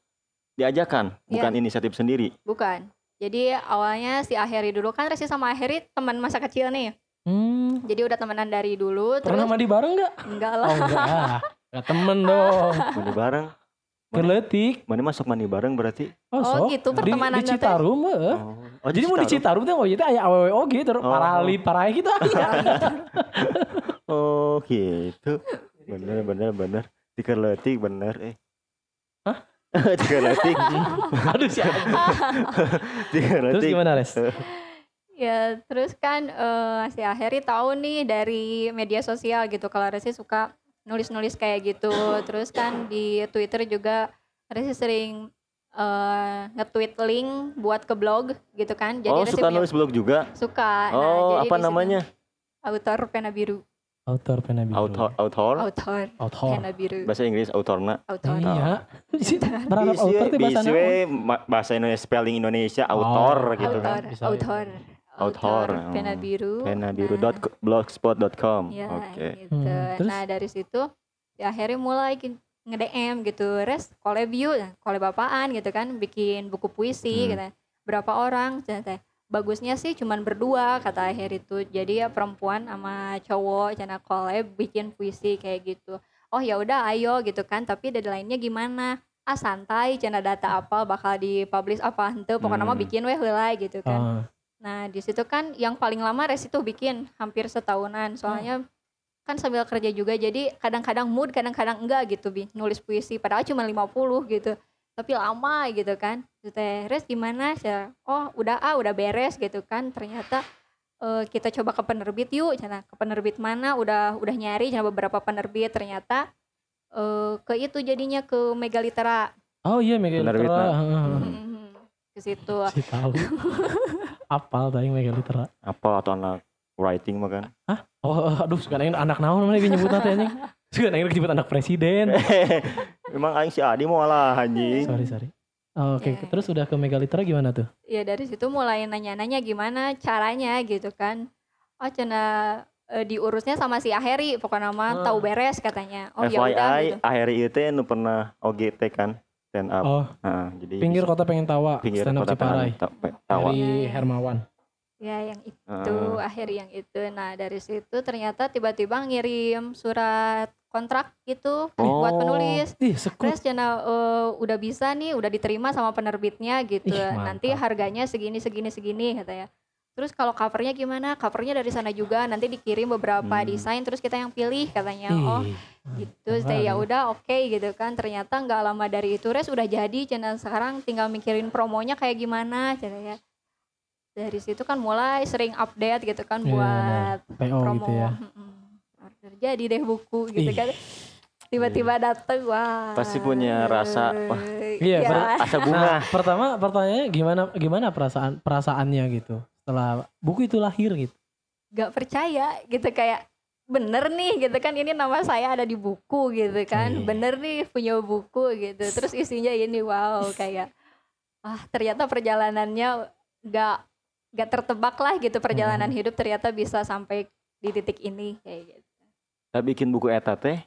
diajakan, bukan Iya. inisiatif sendiri. bukan jadi awalnya si Aheri dulu kan Resi sama Aheri teman masa kecil nih Hmm, jadi udah temenan dari dulu pernah terus mandi bareng enggak? enggak Oh lah enggak. Enggak temen dong. *laughs* Mandi bareng. Keletik. Mana masuk mandi bareng berarti? Oh, Oh, gitu Di, pertemanan di teh. Citarum heeh. Oh, Jadi mau di Citarum teh oh itu aya awewe oge terus Oh. parali parai gitu. *laughs* Oh gitu. Bener bener bener. Tiker letik bener eh. *laughs* Tiker letik. *laughs* Aduh sih. *laughs* Tiker Terus letik. gimana, Res? ya terus kan eh, si Aheri tahu nih dari media sosial gitu kalau Resi suka nulis-nulis kayak gitu terus kan di Twitter juga Resi sering eh, nge-tweet link buat ke blog gitu kan jadi Oh Resi suka punya- nulis blog juga. suka Nah, Oh jadi apa namanya? author pena biru Autor pena biru. Author, author. author Author. pena biru Bahasa Inggris autorna. author Iya. *laughs* *laughs* Berharap Bisa autor teh bahasa ma- bahasa Indonesia spelling Indonesia Oh. author gitu author kan. Bisa, author Author, pena oh. biru Pena biru Nah, blogspot.com. Ya, Oke. gitu. Hmm, terus? Nah, dari situ ya akhirnya mulai nge-DM gitu, res collab yuk, Nah, collab apaan gitu kan, bikin buku puisi Hmm. gitu. Berapa orang? Ternyata bagusnya sih cuman berdua kata akhir itu. Jadi ya perempuan sama cowok cina collab bikin puisi kayak gitu. Oh ya udah ayo gitu kan, tapi deadline-nya gimana? Ah santai, cina data apa bakal dipublish apa henteu pokoknya mah Hmm. bikin weh heula gitu kan. Ah, Nah, di situ kan yang paling lama res itu bikin hampir setahunan. Soalnya kan sambil kerja juga jadi kadang-kadang mood, kadang-kadang enggak gitu bi nulis puisi padahal cuma 50 gitu. Tapi lama gitu kan. Terus gimana? Saya, oh, udah ah, udah beres gitu kan. Ternyata eh, kita coba ke penerbit yuk. Cina ke penerbit mana? Udah udah nyari cina beberapa penerbit ternyata eh ke itu jadinya ke Megalitera. Oh iya Mega Penerbit, Litera. nah. heeh. Mhm. Ke situ. Si tahu. *laughs* Apal tadi Mega Litera. Apa atau anak writing mah kan? Oh, aduh, sekarang anak naon mana nyebut nanti anjing. *laughs* Sekarang disebut anak presiden. *laughs* Memang aing si Adi mau lah anjing. sorry, sorry. Oh, Oke, Ya. terus udah ke Mega Litera gimana tuh? ya dari situ mulai nanya-nanya gimana caranya gitu kan oh cina eh, diurusnya sama si Aheri pokoknya mah Ah. tahu beres katanya oh ya udah gitu akhir itu nu pernah OGT kan stand up. Oh, Nah, jadi pinggir kota pengen tawa, pinggir stand up kota Ciparai. Tawa. Dari. Hermawan. ya yang itu Heeh. Aheri yang itu nah dari situ ternyata tiba-tiba ngirim surat kontrak gitu buat Oh. penulis Ih. Terus channel eh, udah bisa nih, udah diterima sama penerbitnya gitu. Ih, nanti harganya segini segini segini katanya. Terus kalau covernya gimana? Covernya dari sana juga. Nanti dikirim beberapa Hmm. desain, terus kita yang pilih katanya. Oh Ih, gitu. Saya ya udah oke gitu kan. Ternyata nggak lama dari itu res udah jadi. Channel sekarang tinggal mikirin promonya kayak gimana, ya Dari situ kan mulai sering update gitu kan Iya, buat PO promo. gitu ya. Jadi deh buku gitu Ih. kan. Tiba-tiba dateng wah. Pasti punya rasa, wah. Iya, ya, ber- Asa bunga. Nah, pertama pertanyaannya gimana gimana perasaan perasaannya gitu setelah buku itu lahir gitu. gak percaya gitu kayak bener nih gitu kan ini nama saya ada di buku gitu kan Iya. bener nih punya buku gitu terus isinya ini wow kayak ah ternyata perjalanannya gak gak tertebak lah gitu perjalanan Hmm. hidup ternyata bisa sampai di titik ini kayak gitu Kita bikin buku eta teh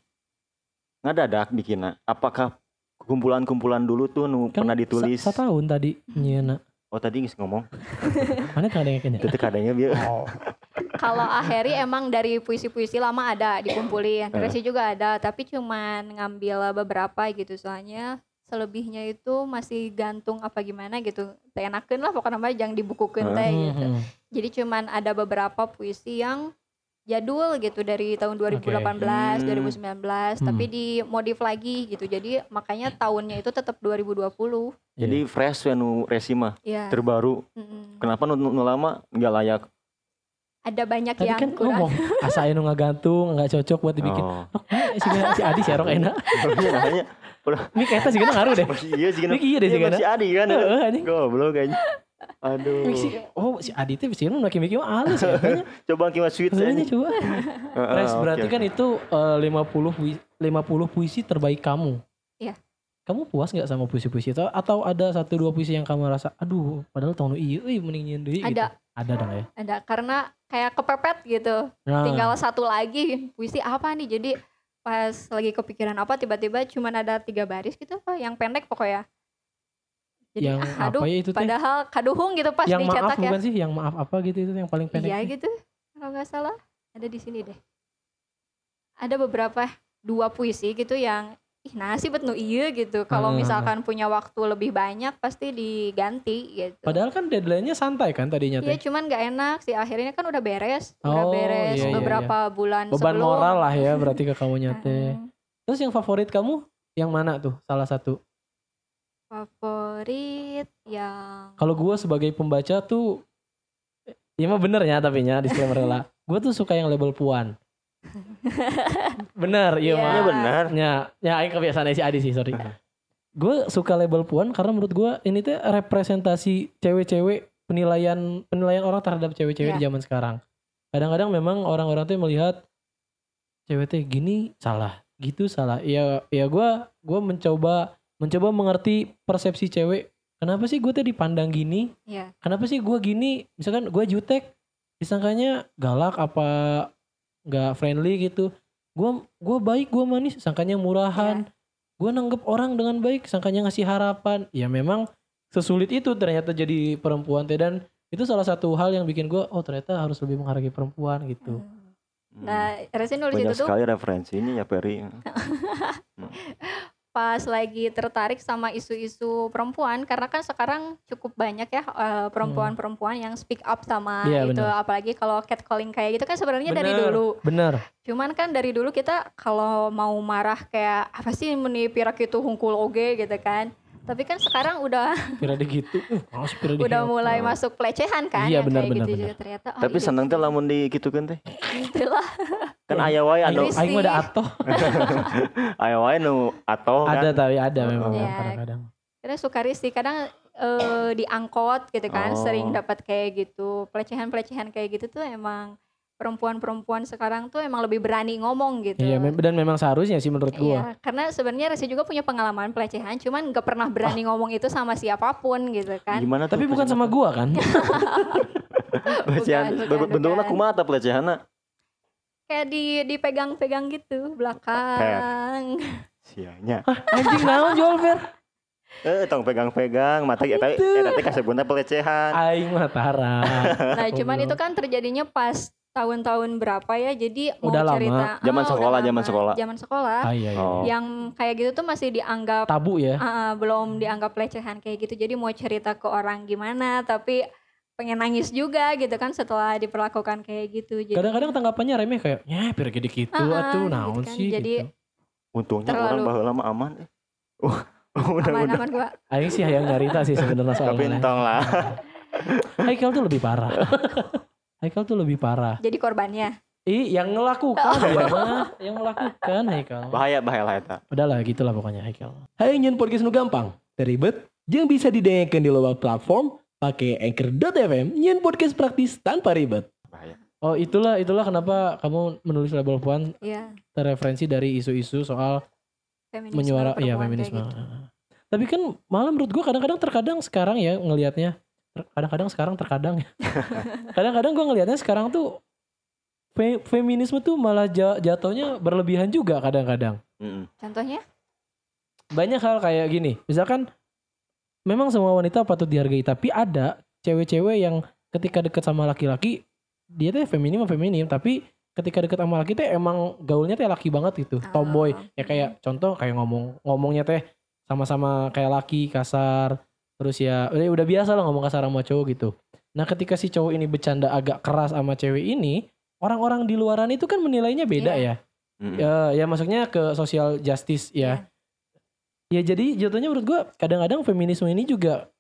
ngadadak bikinna. Apakah kumpulan-kumpulan dulu tuh nu Kan pernah ditulis? Sa, tahun tadi nyeuna. Oh tadi geus ngomong. *laughs* Mana ada kayaknya. Itu teh kadangnya bieu. Oh. *laughs* kalau Aheri emang dari puisi-puisi lama ada dikumpulin. Resi juga ada tapi cuman ngambil beberapa gitu soalnya selebihnya itu masih gantung apa gimana gitu enakeun lah pokoknya jangan dibukukeun teh Hmm, gitu hmm. jadi cuman ada beberapa puisi yang jadul gitu dari tahun 2018 Hmm. 2019 tapi dimodif lagi gitu jadi makanya tahunnya itu tetap 2020 Jadi fresh we nu resi mah ya terbaru. mm-mm. Kenapa nu, nu lama nggak layak? ada banyak Tadi yang kan kurang ngomong asa anu ngagantung nggak cocok buat dibikin. Oh. Mana si, si Adi si Erok enak. Iya. Mik eta sih ngaruh deh. Iya sih iya deh sih Masih Adi kan. Heeh, anjing. Goblok kayaknya. Aduh. Oh si Aditya bisa makin bikin halus ya. Kayaknya *laughs* Coba kiwa sweet saya nih. coba. *laughs* Heeh, Res, berarti kan itu eh, 50 pui- 50 puisi terbaik kamu. Iya. Kamu puas nggak sama puisi-puisi itu atau ada satu dua puisi yang kamu rasa aduh padahal tahun iya euy mending nyeun deui gitu. Ada. Ada dong ya. Ada karena kayak kepepet gitu. Nah, Tinggal satu lagi puisi apa nih? Jadi pas lagi kepikiran apa tiba-tiba cuman ada tiga baris gitu apa yang pendek pokoknya. Jadi yang aduh apa ya itu teh? padahal kaduhung gitu pas Yang maaf dicetak ya. bukan sih? Yang maaf apa gitu itu yang paling pendek? Iya teh? gitu. Kalau nggak salah ada di sini deh. Ada beberapa dua puisi gitu yang ih nasib nu iya gitu. Kalau Ah. misalkan punya waktu lebih banyak pasti diganti gitu. Padahal kan deadline-nya santai kan tadinya Iya teh. cuman nggak enak sih akhirnya kan udah beres, udah Oh, beres iya, iya, beberapa bulan Beban sebelum. moral lah ya berarti ke kamunya teh. *laughs* Mm, Terus yang favorit kamu yang mana tuh? Salah satu. Favorit yang Kalau gue sebagai pembaca tuh, ya mah bener ya tapi nya disclaimer lah. Gue tuh suka yang label puan. *laughs* bener, iya Iya. mah. Iya benar. Ya, ya aing kebiasaan si Adi sih, sorry. gue suka label puan karena menurut gue ini tuh representasi cewek-cewek penilaian penilaian orang terhadap cewek-cewek di Iya. zaman sekarang. Kadang-kadang memang orang-orang tuh melihat cewek teh gini salah, gitu salah. Ya, ya gue gue mencoba mencoba mengerti persepsi cewek. Kenapa sih gue tuh dipandang gini? ya kenapa sih gue gini misalkan gue jutek disangkanya galak apa nggak friendly gitu gue gua baik gue manis sangkanya murahan gue nanggep orang dengan baik sangkanya ngasih harapan ya memang sesulit itu ternyata jadi perempuan teh dan itu salah satu hal yang bikin gue oh ternyata harus lebih menghargai perempuan gitu Hmm. Hmm. Nah, Resi nulis Banyak itu tuh sekali referensinya ya Peri. *laughs* pas lagi tertarik sama isu-isu perempuan karena kan sekarang cukup banyak ya eh, perempuan-perempuan yang speak up sama Iya, itu benar. apalagi kalau catcalling kayak gitu kan sebenarnya dari Bener. dulu bener cuman kan dari dulu kita kalau mau marah kayak apa sih meni pirak itu hungkul oge gitu kan tapi kan sekarang udah *laughs* kira di gitu uh, di udah gitu. mulai masuk pelecehan kan Iya, yang benar, kayak benar, gitu benar. juga ternyata ah, Tapi iya seneng teh lamun di gitu kan teh. Gitu lah. *laughs* Kan Ya. aya wae aing anu aing mah ada atoh *laughs* aya wae nu atoh ada kan. tapi ada memang Iya. kadang-kadang kadang suka risih kadang eh, di angkot gitu kan Oh. sering dapat kayak gitu pelecehan-pelecehan kayak gitu tuh emang perempuan-perempuan sekarang tuh emang lebih berani ngomong gitu. Iya, dan memang seharusnya sih menurut gua. Iya, karena sebenarnya Resi juga punya pengalaman pelecehan, cuman gak pernah berani ngomong itu sama siapa pun gitu kan. Gimana Tapi bukan sama gua kan? *laughs* pelecehan? Bentuknya tah pelecehanna? Kayak di dipegang-pegang gitu belakang. Sianya. Anjing naon jual Fer? *laughs* Eh, tong pegang-pegang, mata eta Itu. eta teh kasebutna pelecehan. Aing mah. Nah, cuman itu kan terjadinya pas tahun-tahun berapa ya. Jadi mau Udah lama. cerita Zaman Ah, sekolah, zaman lama. sekolah. Zaman sekolah. Ah, iya, iya. Oh. Yang kayak gitu tuh masih dianggap Tabu ya. Ah, belum dianggap pelecehan kayak gitu. Jadi mau cerita ke orang gimana, tapi pengen nangis juga gitu kan setelah diperlakukan kayak gitu. Jadi Kadang-kadang tanggapannya remeh kayak, ya biar gede gitu ah, atuh gitu naon kan. sih Jadi- gitu. Untungnya Terlalu- orang baheula mah aman. eh. Uh, *laughs* udah udah. aman-aman gua. Aing sih yang nyarita sih sebenarnya soalnya. Tapi entong lah. *laughs* Haikal tuh lebih parah. *laughs* Haikal tuh lebih parah. Jadi korbannya. Ih, yang ngelakukan ya mah, yang melakukan Haikal. Bahaya bahaya lah eta. Udahlah gitulah pokoknya Haikal. Hai nyen podcast nu gampang, teribet, jeung bisa didengarkan di loba platform pakai anchor.fm nyen podcast praktis tanpa ribet. Bahaya. Oh itulah itulah kenapa kamu menulis label puan Iya, terreferensi dari isu-isu soal feminisme. menyuara iya feminisme. gitu. Tapi kan malah menurut gua kadang-kadang terkadang sekarang ya ngelihatnya kadang-kadang sekarang terkadang ya. kadang-kadang gua ngelihatnya sekarang tuh fe- feminisme tuh malah ja- jatuhnya berlebihan juga kadang-kadang. Contohnya? Banyak hal kayak gini. Misalkan memang semua wanita patut dihargai tapi ada cewek-cewek yang ketika deket sama laki-laki dia tuh feminim feminim tapi ketika deket sama laki teh emang gaulnya teh laki banget gitu. Tomboy Ah, ya kayak contoh kayak ngomong ngomongnya teh sama-sama kayak laki kasar terus ya udah, udah biasa lah ngomong kasar sama cowok gitu nah ketika si cowok ini bercanda agak keras sama cewek ini orang-orang di luaran itu kan menilainya beda ya Mm-mm. ya ya maksudnya ke social justice ya ya jadi jatuhnya menurut gua kadang-kadang feminisme ini juga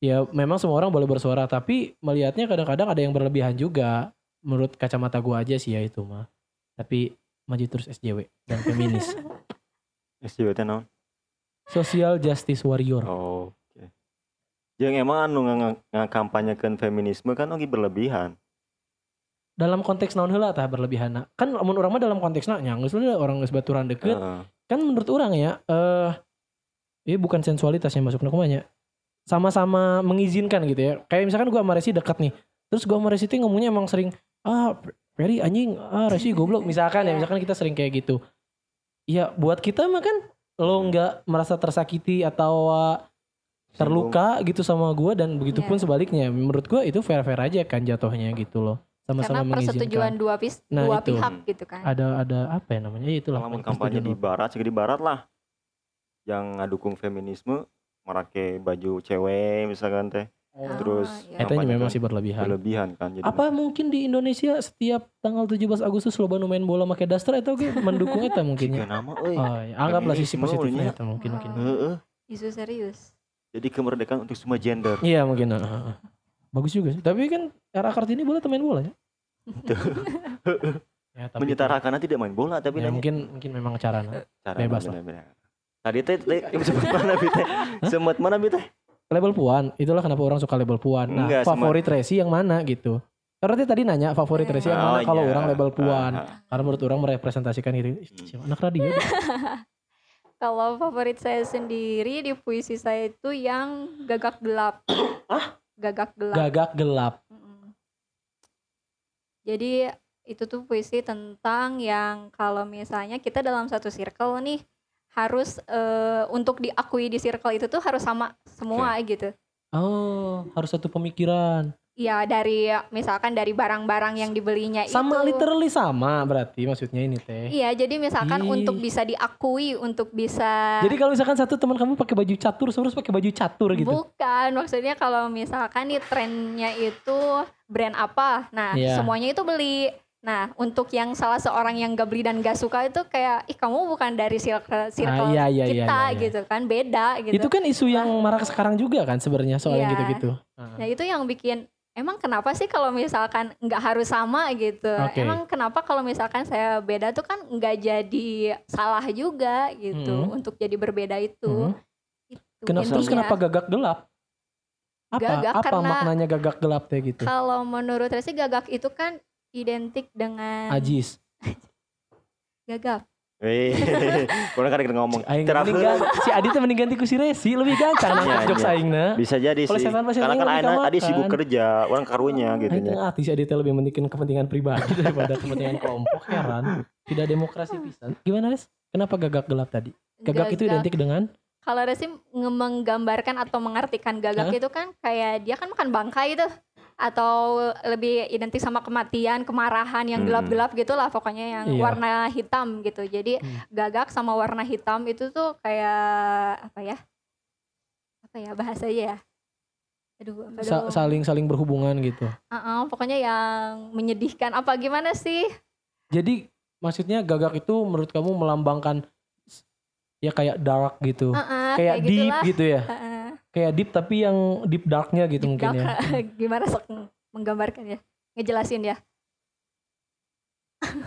ya memang semua orang boleh bersuara tapi melihatnya kadang-kadang ada yang berlebihan juga menurut kacamata gua aja sih ya itu mah tapi maju terus SJW dan feminis *laughs* SJW naon? Social Justice Warrior. Oh. Yang emang anu nggak ngakampanyekeun feminisme kan oke berlebihan. dalam konteks naon heula tah berlebihan kan lamun urang mah dalam konteksna nya geus orang geus baturan deket Heeh. kan menurut orang ya eh ini bukan sensualitas yang masuk kumanya sama-sama mengizinkan gitu ya. Kayak misalkan gua sama Resi dekat nih. Terus gua sama Resi tuh ngomongnya emang sering ah Ferry anjing ah Resi goblok. *laughs* Misalkan ya Iya. misalkan kita sering kayak gitu. Ya buat kita mah kan lo nggak merasa tersakiti atau uh, terluka gitu sama gua dan begitupun Iya. sebaliknya menurut gua itu fair-fair aja kan jatuhnya gitu loh sama-sama Karena persetujuan dua pis Nah, dua itu. pihak gitu kan. ada ada apa ya namanya ya itulah Kalau kampanye di barat, segede barat lah. Yang ngadukung feminisme, merake baju cewek misalkan teh. Oh, terus iya. Kampanye memang sih berlebihan Berlebihan kan jadi. apa mungkin di Indonesia setiap tanggal 17 Agustus loba nu main bola make daster atau ge mendukung eta mungkin Jika ya. nama euy. Oh, iya. anggaplah sisi positifnya itu mungkin mungkin. Oh. Heeh. Isu serius. Jadi kemerdekaan untuk semua gender. Iya mungkin. heeh, heeh. Bagus juga sih. Tapi kan era Kartini bola main bola ya. *laughs* ya tapi Menyetarakan tidak main bola tapi ya, nanya mungkin mungkin memang cara bebas lah. Tadi teh teh semut mana bi teh? *laughs* Semut mana bi teh? Label puan, itulah kenapa orang suka label puan. Nah, Enggak, sama- favorit Resi yang mana gitu. Karena dia tadi nanya favorit Resi yang mana Oh, kalau iya. orang label puan. Ah, ah. Karena menurut orang merepresentasikan itu Hmm. siapa anak radio. *laughs* Kalau favorit saya sendiri di puisi saya itu yang gagak gelap. Ah? Gagak gelap. Gagak gelap. Mm-mm. Jadi itu tuh puisi tentang yang kalau misalnya kita dalam satu circle nih harus eh, untuk diakui di circle itu tuh harus sama semua gitu. Oh, harus satu pemikiran. Ya dari misalkan dari barang-barang yang dibelinya Sama itu. literally sama berarti maksudnya ini teh. Iya, jadi misalkan Ih. untuk bisa diakui, untuk bisa Jadi kalau misalkan satu teman kamu pakai baju catur, terus pakai baju catur gitu. Bukan, maksudnya kalau misalkan nih trennya itu brand apa, nah Iya. semuanya itu beli. Nah untuk yang salah seorang yang gak beli dan gak suka itu kayak, ih kamu bukan dari circle, circle iya, iya, iya, kita iya, iya. gitu kan, beda gitu. Itu kan isu yang marak sekarang juga kan sebenarnya soal yang Iya. gitu-gitu. Nah itu yang bikin, emang kenapa sih kalau misalkan nggak harus sama gitu? Oke. Emang kenapa kalau misalkan saya beda tuh kan nggak jadi salah juga gitu Mhm. untuk jadi berbeda itu. Mhm. Itu Kenapa terus kenapa gagak gelap? Apa Gagak apa karena- maknanya gagak gelap teh gitu? Kalau menurut Resi gagak itu kan identik dengan Ajis. *laughs* gagap. *laughs* Kurang kan ngomong. Aing Terakhir si Adi teh mending ganti ku si Resi lebih gancang Iya, nangkep jokes iya. bisa jadi Kalau sih. Karena kan Aina tadi sibuk kerja, orang karunya gitu Aing nya. ah, si Adi teh lebih mentingin kepentingan pribadi *laughs* daripada kepentingan kelompok heran. Tidak demokrasi pisan. Gimana, Res? Kenapa gagak gelap tadi? Gagak, itu identik dengan Kalau Resi menggambarkan atau mengartikan gagak Hah? itu kan kayak dia kan makan bangkai itu atau lebih identik sama kematian, kemarahan yang Hmm. gelap-gelap gitulah pokoknya yang Iya. warna hitam gitu. Jadi Hmm. gagak sama warna hitam itu tuh kayak apa ya? Apa ya bahasanya ya? Aduh, sa- saling saling berhubungan gitu. Uh-uh, pokoknya yang menyedihkan apa gimana sih? Jadi maksudnya gagak itu menurut kamu melambangkan ya kayak dark gitu. Uh-uh, kayak deep gitulah. gitu ya. Uh-uh. Kayak deep tapi yang deep darknya gitu Deep mungkin ya. dark. *laughs* gimana sok menggambarkan ya? Ngejelasin ya.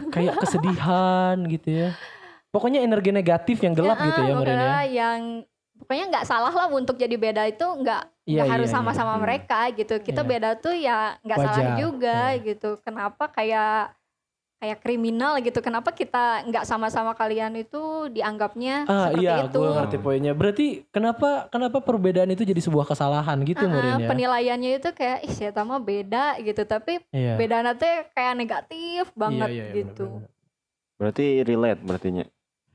Kayak kesedihan gitu ya. Pokoknya energi negatif yang gelap gitu ya Marin ya. yang pokoknya nggak salah lah untuk jadi beda itu nggak Iya, nggak harus iya, sama-sama Hmm. mereka gitu. Kita Iya. beda tuh ya nggak salah juga Iya. gitu. Kenapa kayak kayak kriminal gitu? Kenapa kita nggak sama-sama kalian itu dianggapnya Ah seperti iya, itu? gue ngerti poinnya. Berarti kenapa kenapa perbedaan itu jadi sebuah kesalahan gitu Uh-uh, Marin ya? penilaiannya itu kayak ih saya mah beda gitu tapi Iya. beda teh kayak negatif banget Iya, iya, iya, gitu. Oh, benar-benar. Berarti relate berarti nya.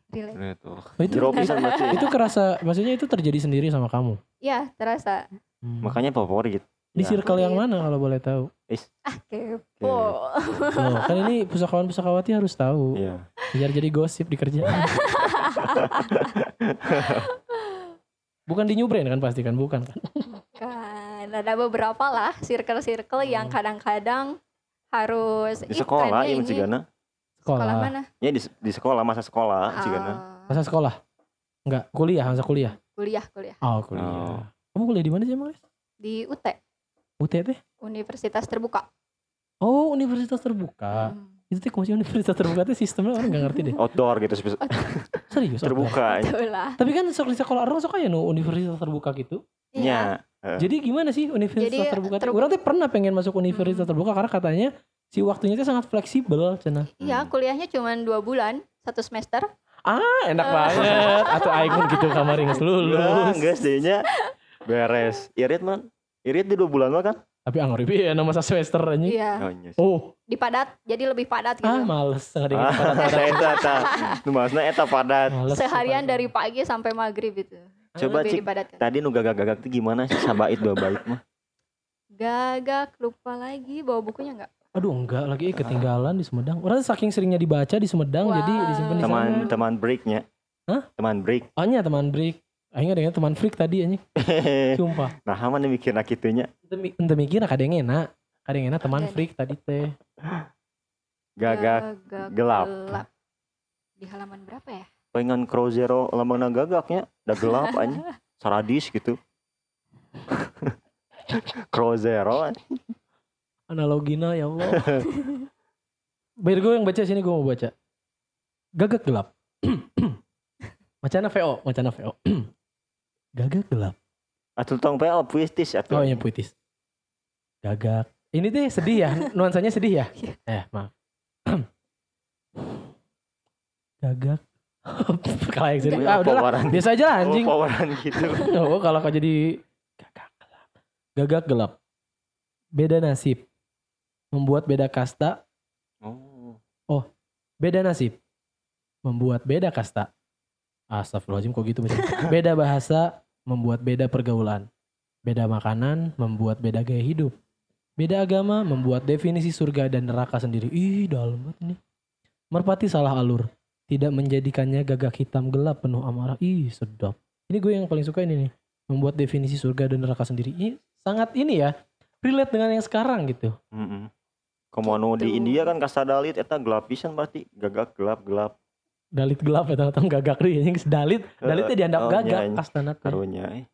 Relate. Relate. Oh. Itu- pisan *laughs* berarti. Itu kerasa, maksudnya itu terjadi sendiri sama kamu. Ya terasa Hmm. Makanya favorit. Di Ya. circle yang Favorit. mana kalau boleh tahu? Ah kepo. Loh, kan ini pusakawan pusakawati harus tahu. Iya. Biar jadi gosip di kerjaan. *laughs* bukan di New kan pasti kan, bukan kan? kan ada beberapa lah circle-circle yang Hmm. kadang-kadang harus Di "Ih, sekolah iya ini." Cigana. sekolah Sekolah. mana Ya di, di sekolah masa sekolah Cigana. Ah, Masa sekolah? Enggak, kuliah, masa kuliah. kuliah kuliah Oh, kuliah. Oh. Kamu kuliah di mana sih, Mas? di UT UT teh? Universitas Terbuka Oh, universitas terbuka. Hmm. Itu teh kumasi universitas terbuka teh sistemnya orang nggak ngerti deh. Outdoor gitu Serius? terbuka. Betul lah Tapi kan sok di sekolah orang sok aya nu universitas terbuka gitu. Iya. Heeh. Jadi gimana sih universitas Jadi, terbuka? terbu- Orang tuh pernah pengen masuk universitas Hmm. terbuka karena katanya si waktunya itu sangat fleksibel, cina. Iya, Hmm. kuliahnya cuma dua bulan, satu semester. Ah, enak banget. Atau aing gitu kamar geus lulus. deui nya beres. Irit man. Irit di dua bulan mah kan? Tapi anggur piye nama semester anjing. Iya, Oh, iya. Oh, dipadat, jadi lebih padat gitu. ah males nggak ada yang Ah, padat-padat. *laughs* eta eta. Nu eta padat. Males Seharian padat. dari pagi sampai maghrib itu. Coba cik tadi nu gagak-gagak tuh gimana sih sabait dua bait mah? Gagak, lupa lagi bawa bukunya nggak? Aduh enggak lagi eh, ketinggalan di Sumedang. Orang saking seringnya dibaca di Sumedang jadi disimpan di sana. Teman teman breaknya. Hah? Teman break. Oh nya teman break. Aing ada teman freak tadi anjing. *laughs* Sumpah. nah, mana mikir kitunya Ente mi- ente mikir kada yang enak. Kada yang enak teman freak tadi teh. gagak gelap. Di halaman berapa ya? pengen crow zero lambangna gagaknya udah gelap *laughs* aja saradis gitu *laughs* crow zero anjing. Analogina ya Allah. Biar gue yang baca sini gue mau baca. Gagak gelap. *clears throat* Macana VO, macana VO. *clears throat* Gagak gelap. atuh tong PL puitis atuh Oh iya puitis. Gagak. Ini deh sedih ya, *laughs* nuansanya sedih ya. Eh maaf. *clears throat* Gagak. *laughs* Kalau yang sedih, ah udahlah. Biasa aja lah anjing. Oh, poweran gitu *laughs* Oh, kalau kau jadi gagak gelap. Gagak gelap. Beda nasib. Membuat beda kasta. oh Beda nasib. Membuat beda kasta. Astagfirullahaladzim kok gitu misalnya. Beda bahasa. Membuat beda pergaulan. Beda makanan. Membuat beda gaya hidup. Beda agama. Membuat definisi surga dan neraka sendiri. Ih dalam banget ini. Merpati salah alur. Tidak menjadikannya gagak hitam gelap penuh amarah. Ih sedap. Ini gue yang paling suka ini nih. Membuat definisi surga dan neraka sendiri. Ini sangat ini ya. Relate dengan yang sekarang gitu. Mm-mm. Komono di Gitu. India kan kasta dalit eta gelap pisan berarti gagak gelap gelap Dalit gelap ya teman-teman gagak deh. Yang dalit. Dalitnya dianggap gagak. Kastana teh. karunya eh.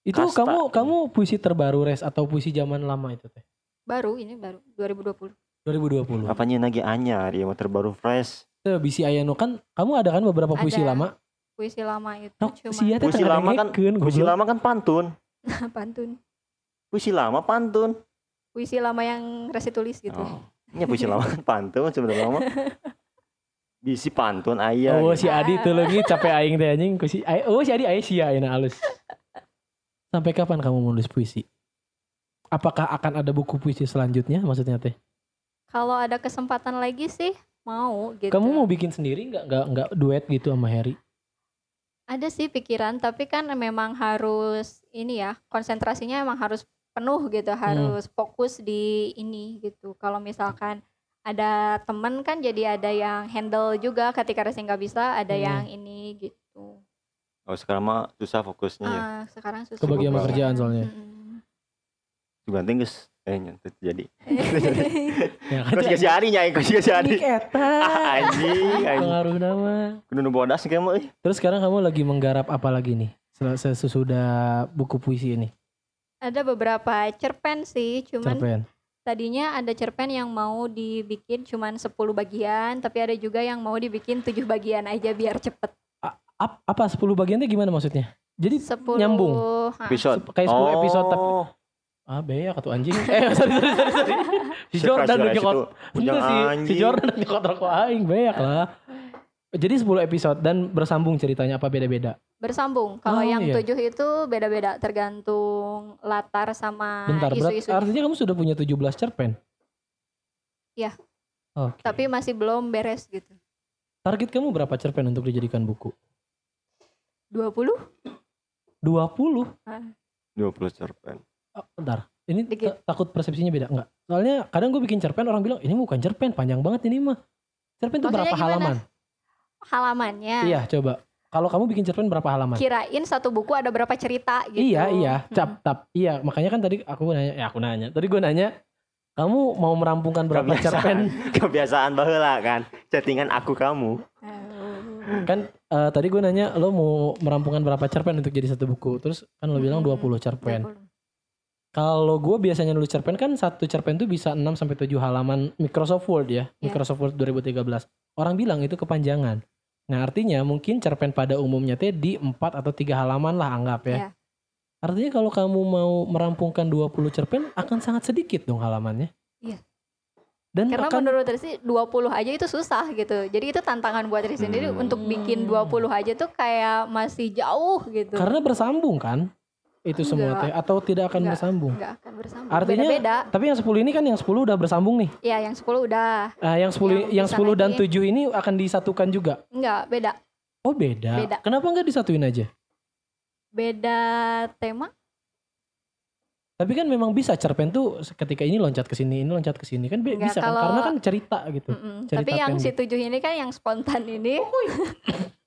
Itu Kasta. kamu kamu puisi terbaru res atau puisi zaman lama itu teh? Baru ini baru 2020. 2020. apanya lagi anyar ya terbaru fresh Tuh bisi ayano kan kamu ada kan beberapa puisi Ada. lama? Puisi lama itu Oh, cuma teh Puisi lama kan- ngekeun, puisi lama kan pantun *laughs* pantun. puisi lama pantun Puisi lama yang resi tulis gitu. oh. Nya puisi lama kan pantun sebenarnya lama *laughs* bisi pantun aya Oh gitu. si Adi tuh lagi capek aing teh anjing ku si Oh si Adi aya sia ayeuna alus. Sampai kapan kamu menulis puisi? Apakah akan ada buku puisi selanjutnya maksudnya teh? Kalau ada kesempatan lagi sih mau gitu. Kamu mau bikin sendiri nggak nggak nggak duet gitu sama Harry? Ada sih pikiran tapi kan memang harus ini ya konsentrasinya emang harus penuh gitu Hmm. harus fokus di ini gitu. Kalau misalkan ada temen kan jadi ada yang handle juga ketika resi nggak bisa ada Hmm. yang ini gitu. oh sekarang mah susah fokusnya ya Ah, sekarang susah. Kebagian sama kerjaan soalnya. Mm-mm. ganti geus eh nyantet jadi *laughs* Ya kan? *laughs* kasih hari nyai kos kasih hari Nik eta. *laughs* anjing anjing Pengaruh nama. kudu nu bodas mah euy. Terus sekarang kamu lagi menggarap apa lagi nih? Sel- Sesudah buku puisi ini. Ada beberapa cerpen sih, cuman Cerpen. Tadinya ada cerpen yang mau dibikin cuman 10 bagian, tapi ada juga yang mau dibikin 7 bagian aja biar cepet. Ap- apa 10 bagiannya gimana maksudnya? Jadi 10 nyambung? episode kayak 10 episode tapi Oh. ah beak atau anjing. *laughs* eh sorry sorry sorry sorry. Si Jordan udah nyokot. Enggak sih, si anjing. Jordan udah nyokot rokok aing beak lah. Jadi 10 episode dan bersambung ceritanya apa beda-beda? Bersambung. Kalau Oh, yang iya. tujuh itu beda-beda tergantung latar sama Bentar, isu-isu. artinya kamu sudah punya 17 cerpen. Iya. Oke. Tapi masih belum beres gitu. Target kamu berapa cerpen untuk dijadikan buku? 20? 20. 20 cerpen Oh, bentar. Ini Dikit. ta- takut persepsinya beda enggak? Soalnya kadang gue bikin cerpen orang bilang ini bukan cerpen panjang banget ini mah. Cerpen itu berapa gimana? halaman? Halamannya. Iya coba. Kalau kamu bikin cerpen berapa halaman? Kirain satu buku ada berapa cerita gitu. Iya iya. Hmm. cap tap. Iya makanya kan tadi aku nanya ya aku nanya. Tadi gue nanya kamu mau merampungkan berapa cerpen? *laughs* Kebiasaan baheula kan. Chattingan aku kamu. Oh. kan eh, tadi gue nanya lo mau merampungkan berapa cerpen untuk jadi satu buku? Terus kan lo bilang Hmm, 20 cerpen. 20. kalau gue biasanya nulis cerpen kan satu cerpen tuh bisa 6 sampai 7 halaman Microsoft Word ya. Iya. Microsoft Word 2013 orang bilang itu kepanjangan nah artinya mungkin cerpen pada umumnya teh di 4 atau tiga halaman lah anggap ya Iya. Artinya kalau kamu mau merampungkan 20 cerpen akan sangat sedikit dong halamannya. Iya. Dan Karena akan menurut Rizky 20 aja itu susah gitu. Jadi itu tantangan buat sendiri Hmm. untuk bikin 20 aja tuh kayak masih jauh gitu. karena bersambung kan itu semua Enggak. teh atau tidak akan Enggak. bersambung. nggak akan bersambung. Artinya Beda-beda. tapi yang 10 ini kan yang 10 udah bersambung nih. Ya yang 10 udah. Ah, yang 10 yang, Yang bisa 10 dan lagi. 7 ini akan disatukan juga. Enggak, beda. Oh, beda. Beda. Kenapa nggak disatuin aja? Beda tema. Tapi kan memang bisa cerpen tuh ketika ini loncat ke sini, ini loncat ke sini kan Enggak, bisa kan kalau- karena kan cerita gitu. Mm-mm. Cerita Tapi yang si. 7 ini kan yang spontan ini. Oh, iya. *laughs*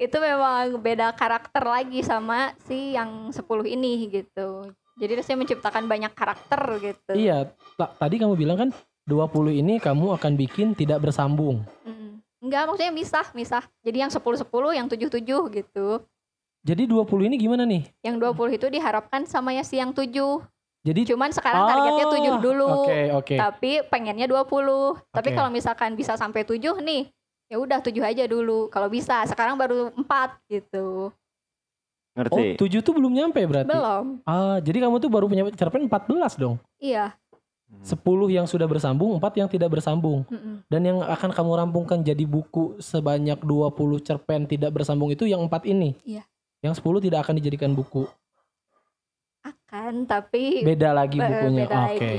itu memang beda karakter lagi sama si yang 10 ini gitu. Jadi saya menciptakan banyak karakter gitu. Iya, ta- tadi kamu bilang kan 20 ini kamu akan bikin tidak bersambung. Mm. Enggak, maksudnya misah, misah. Jadi yang 10-10, yang 7-7 gitu. Jadi 20 ini gimana nih? Yang 20 itu diharapkan sama ya si yang 7. Jadi Cuman sekarang targetnya 7 dulu. Ah, Oke, oke. Tapi pengennya 20. Tapi Oke. kalau misalkan bisa sampai 7 nih, ya udah 7 aja dulu. Kalau bisa, sekarang baru 4 gitu. Oh, Ngerti? 7 tuh belum nyampe berarti. Belum. Ah, jadi kamu tuh baru punya cerpen 14 dong. Iya. 10 yang sudah bersambung, 4 yang tidak bersambung. Mm-mm. Dan yang akan kamu rampungkan jadi buku sebanyak 20 cerpen tidak bersambung itu yang 4 ini. Iya. Yang 10 tidak akan dijadikan buku. Akan, tapi Beda lagi bukunya. Oke. lagi.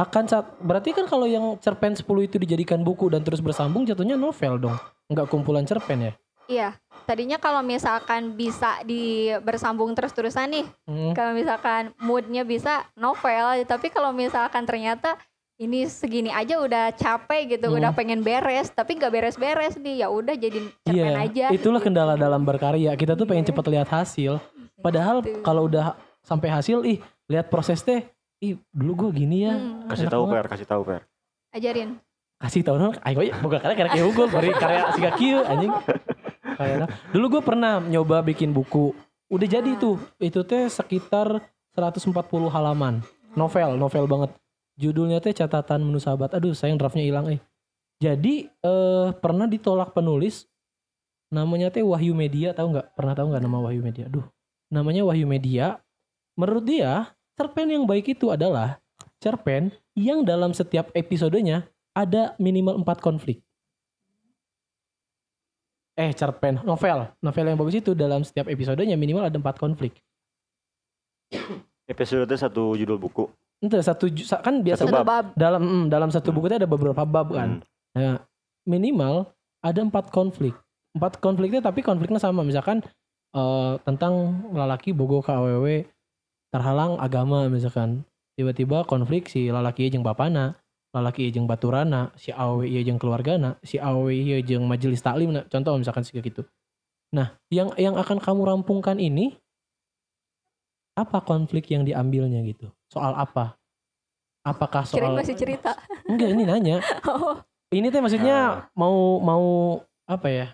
Akan saat berarti kan kalau yang cerpen 10 itu dijadikan buku dan terus bersambung jatuhnya novel dong. Enggak kumpulan cerpen ya. Iya. Tadinya kalau misalkan bisa di bersambung terus-terusan nih, Hmm. kalau misalkan moodnya bisa novel, tapi kalau misalkan ternyata ini segini aja udah capek gitu, Hmm. udah pengen beres, tapi nggak beres-beres nih, ya udah jadi cerpen Iya, aja. itulah gitu. kendala dalam berkarya. Kita tuh pengen Iya. cepat lihat hasil. Padahal Gitu. kalau udah sampai hasil, ih lihat proses teh, ih dulu gue gini ya. Hmm. Kasih tahu per, kasih tahu per. ajarin. Kasih tahu dong, ayo ya, boga karya karya kayak unggul, beri karya si kieu anjing. Kayak Dulu gue pernah nyoba bikin buku. Udah jadi tuh. Itu teh sekitar 140 halaman. Novel, novel banget. Judulnya teh catatan menu sahabat. Aduh, sayang draftnya hilang eh. Jadi eh pernah ditolak penulis namanya teh Wahyu Media, tahu nggak? Pernah tahu nggak nama Wahyu Media? Aduh, namanya Wahyu Media. Menurut dia, cerpen yang baik itu adalah cerpen yang dalam setiap episodenya ada minimal 4 konflik. Eh, cerpen, novel. Novel yang bagus itu dalam setiap episodenya minimal ada 4 konflik. Episode itu satu judul buku. Itu satu kan biasa Satu bab. dalam mm, dalam satu buku itu ada beberapa bab kan. Hmm. Nah, minimal ada empat konflik. Empat konfliknya tapi konfliknya sama. Misalkan eh, tentang lalaki bogo ke AWW terhalang agama misalkan. Tiba-tiba konflik si lalaki jeung bapana, lalaki jeung baturana, si AWW ieu jeung keluargana, si AWW ieu jeung majelis taklim nah, contoh misalkan sih gitu. Nah, yang yang akan kamu rampungkan ini apa konflik yang diambilnya gitu? Soal apa? Apakah Kirain soal masih cerita. Enggak, ini nanya. *laughs* Oh, Ini teh maksudnya mau mau apa ya?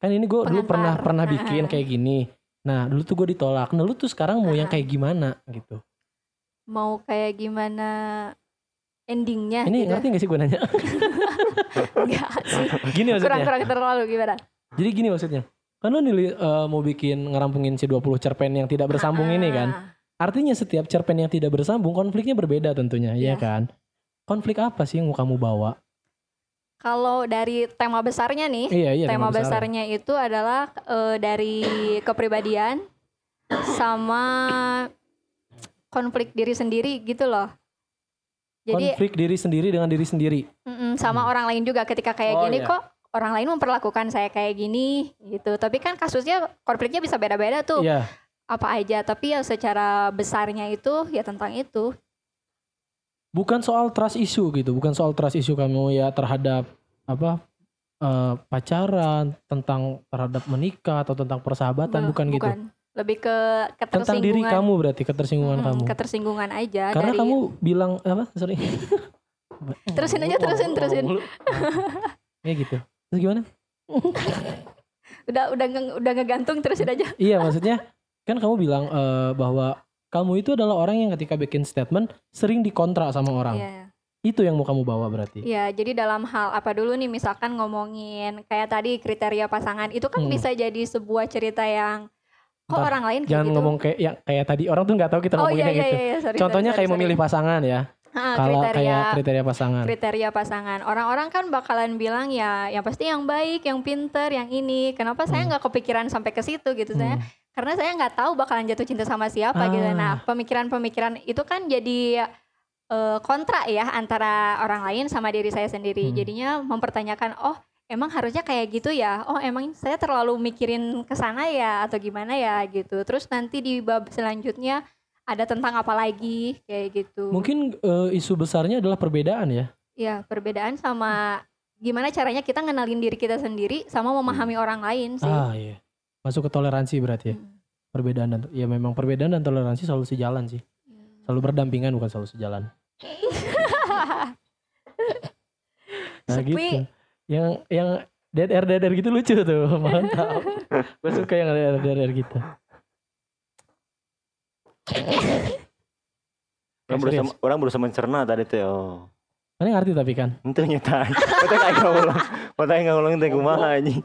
Kan ini gue dulu pernah pernah Ah. bikin kayak gini. Nah dulu tuh gue ditolak. Nah lu tuh sekarang mau yang Ah. kayak gimana gitu? mau kayak gimana endingnya Ini gitu. ngerti gak sih gue nanya? *laughs* Enggak sih. gini maksudnya. Kurang-kurang terlalu gimana? Jadi gini maksudnya. Kan lu nih eh, mau bikin ngerampungin si 20 cerpen yang tidak bersambung ini kan. Ah, Artinya setiap cerpen yang tidak bersambung konfliknya berbeda tentunya, ya Iya. kan? Konflik apa sih yang mau kamu bawa? Kalau dari tema besarnya nih, Iya, iya. tema besar. besarnya itu adalah eh, dari kepribadian sama konflik diri sendiri gitu loh. Jadi Konflik diri sendiri dengan diri sendiri. mm-mm, sama Hmm. orang lain juga ketika kayak Oh, gini iya. kok orang lain memperlakukan saya kayak gini gitu. Tapi kan kasusnya konfliknya bisa beda-beda tuh. Iya. Apa aja, tapi ya secara besarnya itu ya tentang itu. Bukan soal trust issue gitu, bukan soal trust issue kamu ya terhadap apa eh, pacaran, tentang terhadap menikah atau tentang persahabatan, Be- bukan, gitu. Lebih ke Tentang diri ketersinggungan. kamu berarti ketersinggungan Mm-mm, kamu. Ketersinggungan aja Karena dari kamu bilang apa? Sorry. *laughs* Terusin aja, terusin, terusin. *laughs* Ya gitu. Terus gimana? udah udah nge- udah ngegantung terusin aja. Iya maksudnya kan kamu bilang eh, bahwa kamu itu adalah orang yang ketika bikin statement sering dikontra sama orang. Iya. Itu yang mau kamu bawa berarti. Iya, jadi dalam hal apa dulu nih misalkan ngomongin kayak tadi kriteria pasangan itu kan Hmm. bisa jadi sebuah cerita yang kok Ntar, orang lain kayak Jangan gitu ngomong kayak yang kayak tadi orang tuh nggak tahu kita oh iya ngomonginnya iya gitu. iya sorry, Contohnya sorry, kayak sorry, memilih pasangan ya. Ah, Kalau kriteria kayak kriteria pasangan. kriteria pasangan orang-orang kan bakalan bilang ya yang pasti yang baik yang pinter yang ini kenapa saya Hmm. nggak kepikiran sampai ke situ gitu saya Hmm. Karena saya nggak tahu bakalan jatuh cinta sama siapa gitu Ah. nah pemikiran-pemikiran itu kan jadi eh, kontra ya antara orang lain sama diri saya sendiri Hmm. jadinya mempertanyakan oh emang harusnya kayak gitu ya oh emang saya terlalu mikirin ke sana ya atau gimana ya gitu terus nanti di bab selanjutnya ada tentang apa lagi kayak gitu Mungkin eh, isu besarnya adalah perbedaan ya. Ya, perbedaan sama gimana caranya kita ngenalin diri kita sendiri sama memahami orang lain sih. Ah iya. Masuk ke toleransi berarti ya. Hmm. Perbedaan dan ya memang perbedaan dan toleransi selalu sejalan sih. Selalu berdampingan bukan selalu sejalan. Nah Sepi. gitu. Yang yang dead air dead air gitu lucu tuh. Mantap. Gue suka yang dead air dead air gitu. Orang berusaha, orang berusaha mencerna tadi tuh. Oh. Mana ngerti tapi kan. Itu nyetai. Kita kayak ngomong. Kita kayak ngomong itu kumaha anjing.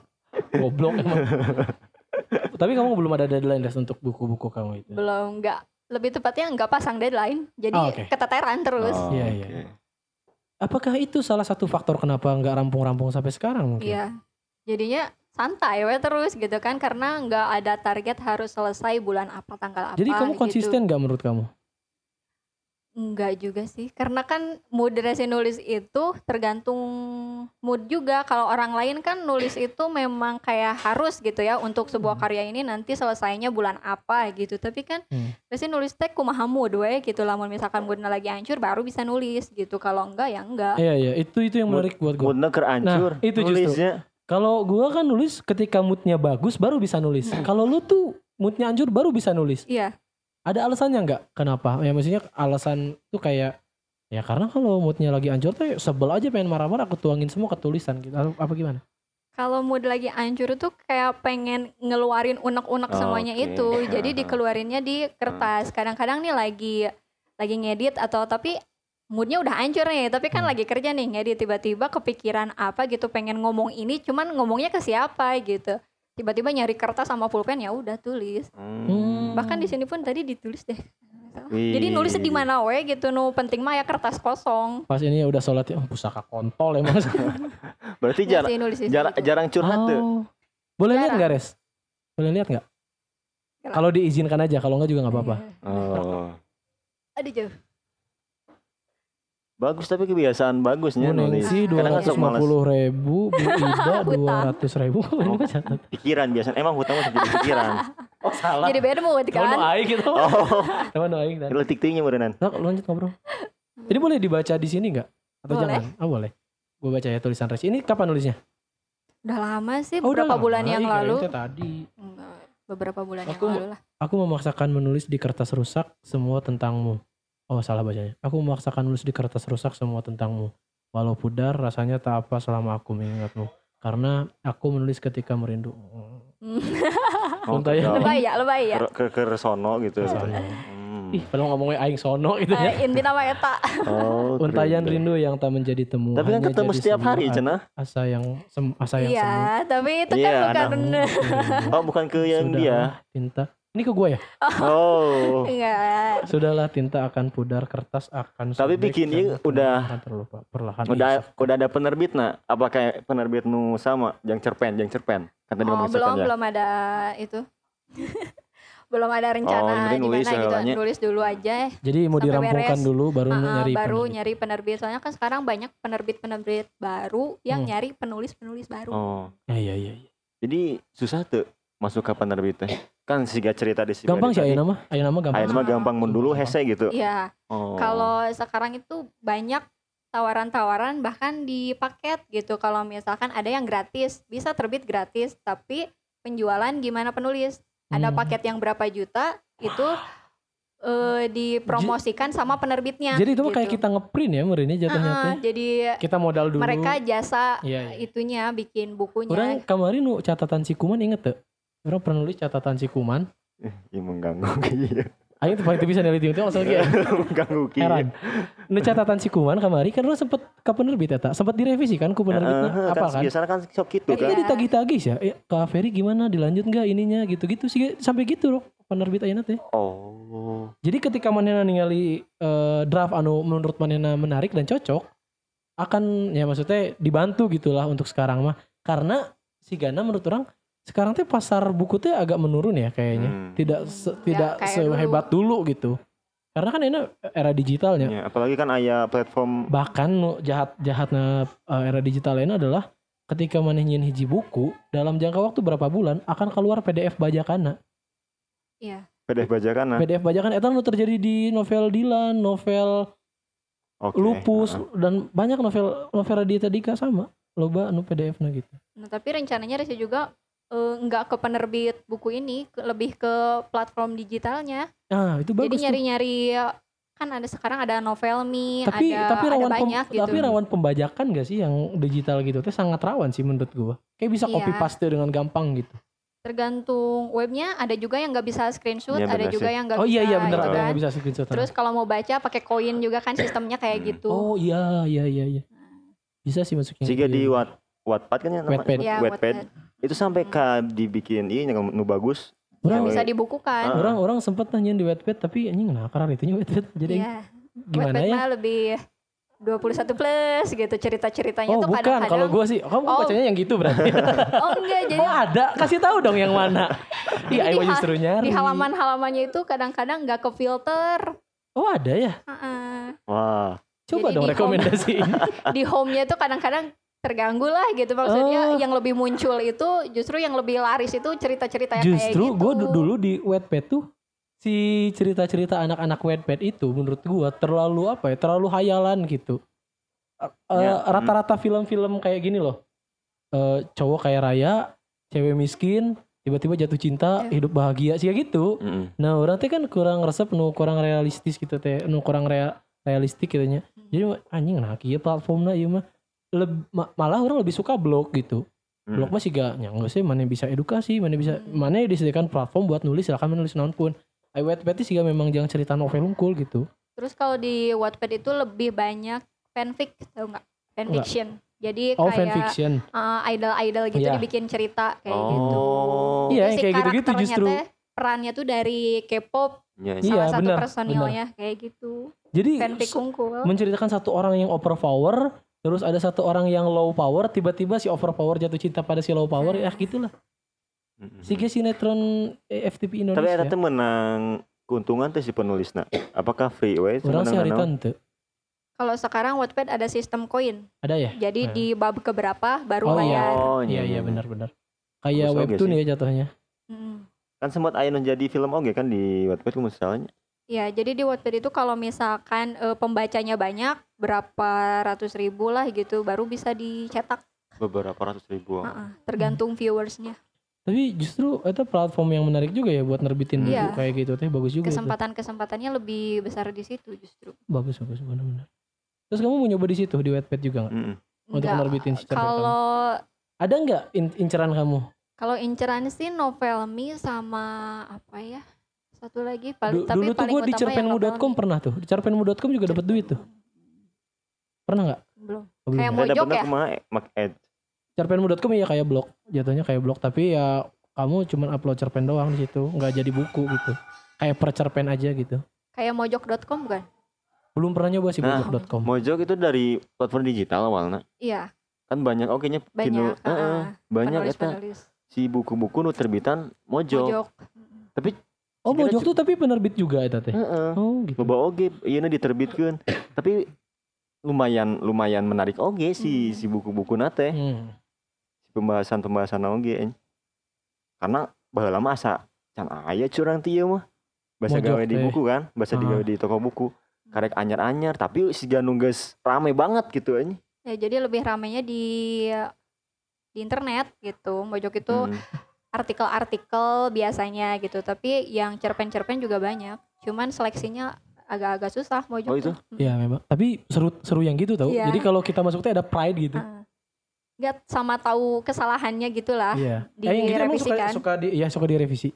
Goblok emang. Tapi kamu belum ada deadline Des, untuk buku-buku kamu itu. Belum nggak lebih tepatnya nggak pasang deadline. Jadi Ah, oke. keteteran terus. Oh, Iya, iya. oke. Apakah itu salah satu faktor kenapa nggak rampung-rampung sampai sekarang mungkin? Iya. Jadinya santai we terus gitu kan karena nggak ada target harus selesai bulan apa tanggal apa. Jadi kamu gitu. konsisten nggak menurut kamu? Enggak juga sih, karena kan mood resi nulis itu tergantung mood juga. Kalau orang lain kan nulis itu memang kayak harus gitu ya untuk sebuah karya ini nanti selesainya bulan apa gitu. Tapi kan Hmm. resi nulis teh kumaha mood we gitu. Lamun misalkan moodnya lagi hancur baru bisa nulis gitu. Kalau enggak ya enggak. Iya iya itu itu yang menarik buat gue. Moodnya ker hancur. Nah, itu justru. nulisnya. Kalau gua kan nulis ketika moodnya bagus baru bisa nulis. Kalau lu tuh moodnya hancur baru bisa nulis. Iya. Ada alasannya nggak? Kenapa? Ya maksudnya alasan tuh kayak ya karena kalau moodnya lagi hancur tuh sebel aja pengen marah-marah aku tuangin semua ke tulisan gitu. Apa apa gimana? Kalau mood lagi hancur tuh kayak pengen ngeluarin unek-unek Oh, semuanya oke. itu. Jadi Aha. dikeluarinnya di kertas. Kadang-kadang nih lagi lagi ngedit atau tapi moodnya udah hancur nih. Tapi kan Hmm. lagi kerja nih ngedit tiba-tiba kepikiran apa gitu pengen ngomong ini cuman ngomongnya ke siapa gitu. Tiba-tiba nyari kertas sama pulpen ya udah tulis. Hmm. Bahkan di sini pun tadi ditulis deh. Wih. Jadi nulis di mana we gitu nu penting mah ya kertas kosong. Pas ini udah sholat ya oh, pusaka kontol emang. *laughs* Berarti Nggak jar- sih nulis di jar- jarang curhat tuh. Oh. Boleh lihat Jarang. nggak res? Boleh lihat nggak? Jarang. Kalau diizinkan aja, kalau nggak juga nggak apa-apa. Oh. Aduh jauh. Bagus tapi kebiasaan bagusnya Bu nulis. Nengsi dua Kadang kan ratus lima puluh ribu, Bu Ida *laughs* dua ratus ribu. *laughs* Catat. Pikiran biasanya. Emang hutang mah jadi pikiran. Oh salah. Jadi beda Teman kan. nu aing gitu. Oh. *laughs* Teman nu aing. dan. Letik tinggi berenang. Sok, lanjut ngobrol. Ini boleh dibaca di sini nggak? Atau Boleh. jangan? Oh boleh. Gue baca ya tulisan Res. Ini kapan nulisnya? Udah lama sih Oh, beberapa lama. bulan yang kirain lalu. tadi. Enggak, beberapa bulan Aku- yang lalu lah. Aku memaksakan menulis di kertas rusak semua tentangmu. Oh salah bacanya. Aku memaksakan menulis di kertas rusak semua tentangmu. Walau pudar rasanya tak apa selama aku mengingatmu. Karena aku menulis ketika merindu. Oh, Unta ya. lebay ya, lebay ya. ke, ke, sono gitu. Sono. Hmm. Ih, padahal ngomongnya aing sono gitu ya. Eh, inti nama eta. Oh, *laughs* Untayan rindu yang tak menjadi temu. Tapi kan ketemu setiap hari, Cenah. Asa yang sem, asa yang semu. Iya, tapi itu Iya, kan bukan Namun, *laughs* Oh, bukan ke yang dia. Tinta. Ini ke gue ya? Oh. enggak. Sudahlah tinta akan pudar, kertas akan Tapi sobek, bikin dan ini aku udah- terlupa perlahan. Udah Iya, udah ada penerbit nah? Apa kayak penerbit nu sama yang cerpen, yang cerpen? Kan tadi Oh, ngomong belum cerpen ya. belum ada itu. *laughs* belum ada rencana Oh, gimana nulis gitu. Nulis dulu aja. Jadi mau dirampungkan beres. dulu baru ah, nyari baru penerbit. nyari penerbit. Soalnya kan sekarang banyak penerbit-penerbit baru yang Hmm. nyari penulis-penulis baru. Oh. Ya, iya iya iya. Jadi susah tuh masuk ke penerbit teh. Kan siga cerita di si Gampang sih ayo nama, ayo nama gampang. Ayeuna mah gampang mun dulu hese gitu. Iya, Oh. kalau sekarang itu banyak tawaran-tawaran bahkan di paket gitu. Kalau misalkan ada yang gratis, bisa terbit gratis, tapi penjualan gimana penulis? Ada Hmm. paket yang berapa juta itu eh, dipromosikan sama penerbitnya. Jadi itu mah kayak gitu. kita ngeprint ya meureunnya jatuhnya Ah, teh. jadi Kita modal dulu. mereka jasa Iya, iya. itunya bikin bukunya. Orang kemarin nu catatan si Kuman inget tuh. Orang pernah nulis catatan si Kuman. Ih, *laughs* *laughs* mengganggu iya. Aing tuh paling teu bisa neliti itu langsung kayak Ganggu kieu. heran. Nu catatan si Kuman kamari kan lu sempet ka penerbit eta, sempet direvisi kan ku penerbitna. Heeh, Apa kan? Biasanya kan sok gitu Itu kan. Iya. ditagih-tagih ya. Eh, Kak Ferry gimana dilanjut nggak ininya gitu-gitu sih sampai gitu loh penerbit ayeuna teh. Oh. Jadi ketika manena ningali eh, draft anu menurut manena menarik dan cocok akan ya maksudnya dibantu gitulah untuk sekarang mah karena si Gana menurut orang sekarang teh pasar buku teh agak menurun ya kayaknya. Hmm. Tidak se- tidak kayak sehebat dulu. gitu. Karena kan ini era digitalnya. Ya, apalagi kan aya platform Bahkan nu jahat jahatnya eh, era digital ini adalah ketika maneh nyin hiji buku dalam jangka waktu berapa bulan akan keluar PDF bajakanna. Iya. PDF bajakan nah. PDF bajakan eta nu terjadi di novel Dilan, novel Oke. Lupus Heeh. dan banyak novel novel Raditya Dika sama loba anu PDF na gitu. Nah, tapi rencananya Resi juga eh, nggak ke penerbit buku ini, lebih ke platform digitalnya. Nah, itu Jadi bagus tuh. nyari-nyari kan ada sekarang ada Novelme, Tapi ada tapi ada rawan pem- banyak gitu. tapi rawan pembajakan gak sih yang digital gitu teh sangat rawan sih menurut gua. Kayak bisa Iya. copy paste dengan gampang gitu. Tergantung webnya, ada juga yang nggak bisa screenshot, Iya, ada juga sih. yang nggak Oh bisa. iya iya bener gitu ada yang kan. bisa screenshot. Terus kalau mau baca pakai koin juga kan sistemnya kayak Hmm. gitu. Oh iya iya iya iya. Bisa sih masukin. Jika di ya. Watt Wattpad kan ya nama- Wattpad. Iya, Wattpad. Itu sampai ka dibikin ini yang nu bagus. Orang bisa dibukukan. Ah. orang orang sempat nanyain di Wattpad tapi anjing nah karena itunya Wattpad jadi Iya. gimana Wattpad ya? mah lebih 21 plus gitu cerita-ceritanya Oh tuh bukan kadang-kadang. kalau gua sih kamu Oh. bacanya yang gitu berarti. *laughs* Oh enggak, jadi oh ada kasih tahu dong yang mana. *laughs* Iya, di ayo justru nyari. di halaman-halamannya itu kadang-kadang nggak ke filter. Oh ada ya. Heeh. Wah. Coba Jadi dong di home. rekomendasiin. *laughs* Di home-nya tuh kadang-kadang terganggu lah gitu maksudnya Oh. yang lebih muncul itu justru yang lebih laris itu cerita-cerita yang kayak Justru gitu. gue dulu di Wattpad tuh si cerita-cerita anak-anak Wattpad itu menurut gua terlalu apa ya? Terlalu hayalan gitu. Eh, Ya, Rata-rata film-film kayak gini loh. Eh, cowok kayak raya, cewek miskin, tiba-tiba jatuh cinta, Ya. hidup bahagia sih kayak gitu. Mm-mm. Nah, orang teh kan kurang resep, nu kurang realistis gitu teh, nu kurang rea- realistik gitu nya. Jadi anjing nah kieu platformna ieu mah Leb- ma- malah orang lebih suka blog gitu. Hmm. Blog mah sih gak nyangga sih mana bisa edukasi, mana bisa Hmm. mana disediakan platform buat nulis silakan menulis naon pun. I Wattpad sih gak memang jangan cerita novel unggul gitu. Terus kalau di Wattpad itu lebih banyak fanfic tau nggak? Fanfiction. Jadi Oh, kayak fanfiction. uh, idol-idol gitu Iya. dibikin cerita kayak gitu. Oh. Iya, Jadi yang si kayak gitu-gitu karakternya justru. teh perannya tuh dari K-pop Iya, iya. Iya, salah satu benar, personilnya kayak gitu. Jadi Fanfic unggul. menceritakan satu orang yang overpower, terus ada satu orang yang low power, tiba-tiba si overpower jatuh cinta pada si low power, ya gitulah. Mm-mm. Si sinetron eh, FTP Tapi Indonesia. ada teh menang keuntungan teh si penulisna. Apakah free we? Orang sih hari Menang naon? tante. Kalau sekarang Wattpad ada sistem koin. Ada ya? Jadi Hmm. di bab keberapa baru Oh, iya. bayar. Oh, Iya iya benar-benar. Kayak Bagus oge webtoon sih. ya jatuhnya. Mm. Kan sempat aya nu jadi film oge kan di Wattpad misalnya. Ya, jadi di Wattpad itu kalau misalkan eh, pembacanya banyak, berapa ratus ribu lah gitu, baru bisa dicetak. Beberapa ratus ribu. Heeh, tergantung viewersnya. Tapi justru itu platform yang menarik juga ya buat nerbitin buku Iya. kayak gitu teh bagus juga. tuh. Kesempatan-kesempatannya lebih besar di situ justru. Bagus bagus benar-benar. Terus kamu mau nyoba di situ di Wattpad juga nggak? Mm-mm. Untuk Enggak, nerbitin kamu. Kalau Ada nggak in- inceran kamu? kalau inceran sih Novelme sama apa ya? Satu lagi paling Du- tapi dulu tuh gue di cerpenmu.com pernah tuh. Di cerpenmu.com juga dapat duit tuh. Pernah nggak? Belum. Oh, belum Kayak ya? Mojok ya? mak ed. cerpenmu.com ya kayak blog, jatuhnya kayak blog tapi ya kamu cuman upload cerpen doang di situ, nggak jadi buku gitu. Kayak per cerpen aja gitu. Kayak mojok.com bukan? Belum pernah nyoba sih Nah, mojok.com. Mojok itu dari platform digital awalnya. Iya, Kan banyak oke nya banyak. Heeh, heeh, banyak eta penulis-penulis. si buku-buku nu terbitan Mojok. Mojok. Tapi Oh mojok cu- tuh tapi penerbit juga eta teh. heeh. Oh gitu. Loba oge ieu diterbitkeun. Tapi lumayan lumayan menarik oge si Hmm. si buku-buku nate. Hmm. Si pembahasan-pembahasan oge. enya. Karena baheula mah asa can aya curang ieu mah. Bahasa Mojok gawe di buku kan, bahasa Ah. digawe di toko buku. Karek anyar-anyar tapi si nu geus rame banget gitu enya. Ya, jadi lebih ramenya di di internet gitu. Mojok itu Hmm. Artikel-artikel biasanya gitu, tapi yang cerpen-cerpen juga banyak. Cuman seleksinya agak-agak susah Mojok. Oh, itu? tuh. Mm. Ya memang. Tapi seru seru yang gitu tau. Iya. Jadi kalau kita masuk teh ada pride gitu. Ah. Nggak sama tahu kesalahannya gitulah. Iya. Eh, yang gitu emang suka suka di ya suka direvisi.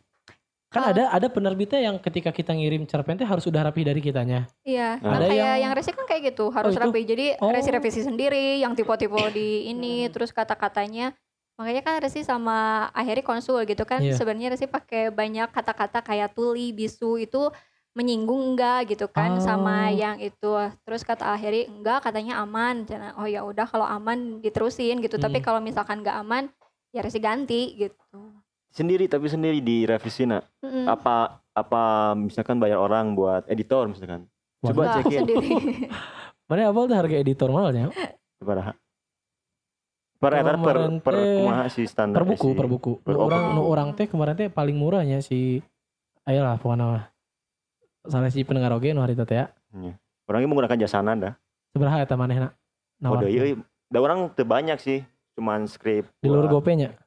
Kan Oh. ada ada penerbitnya yang ketika kita ngirim cerpen teh harus udah rapi dari kitanya. Iya, Ada kan kayak yang- yang, resi kan kayak gitu, harus itu? rapi. Jadi Oh. resi revisi sendiri, yang tipe-tipe di ini, terus kata-katanya. Makanya kan resi sama akhirnya konsul gitu kan. Iya. Sebenarnya resi pakai banyak kata-kata kayak tuli, bisu itu menyinggung enggak gitu kan sama Oh. yang itu. Terus kata akhirnya enggak, katanya aman. Oh ya udah kalau aman diterusin gitu. Tapi Hmm. kalau misalkan enggak aman, ya resi ganti gitu. Sendiri tapi sendiri di revisi nak. Mm-mm. Apa apa misalkan bayar orang buat editor misalkan. Coba cekin sendiri. *laughs* Mana apa tuh harga editor mahalnya? Berapa? Per etar per per kumaha standar Per buku, isi? per buku. Per- Nu oh, orang nu orang teh kemarin teh paling murahnya si ayolah pokoknya mah. Salah si pendengar oge nu harita teh ya. Orangnya menggunakan jasa nanda. Seberapa eta manehna? Oh, Nawar. da ieu da orang teu banyak sih. Cuman skrip. Di luar gopenya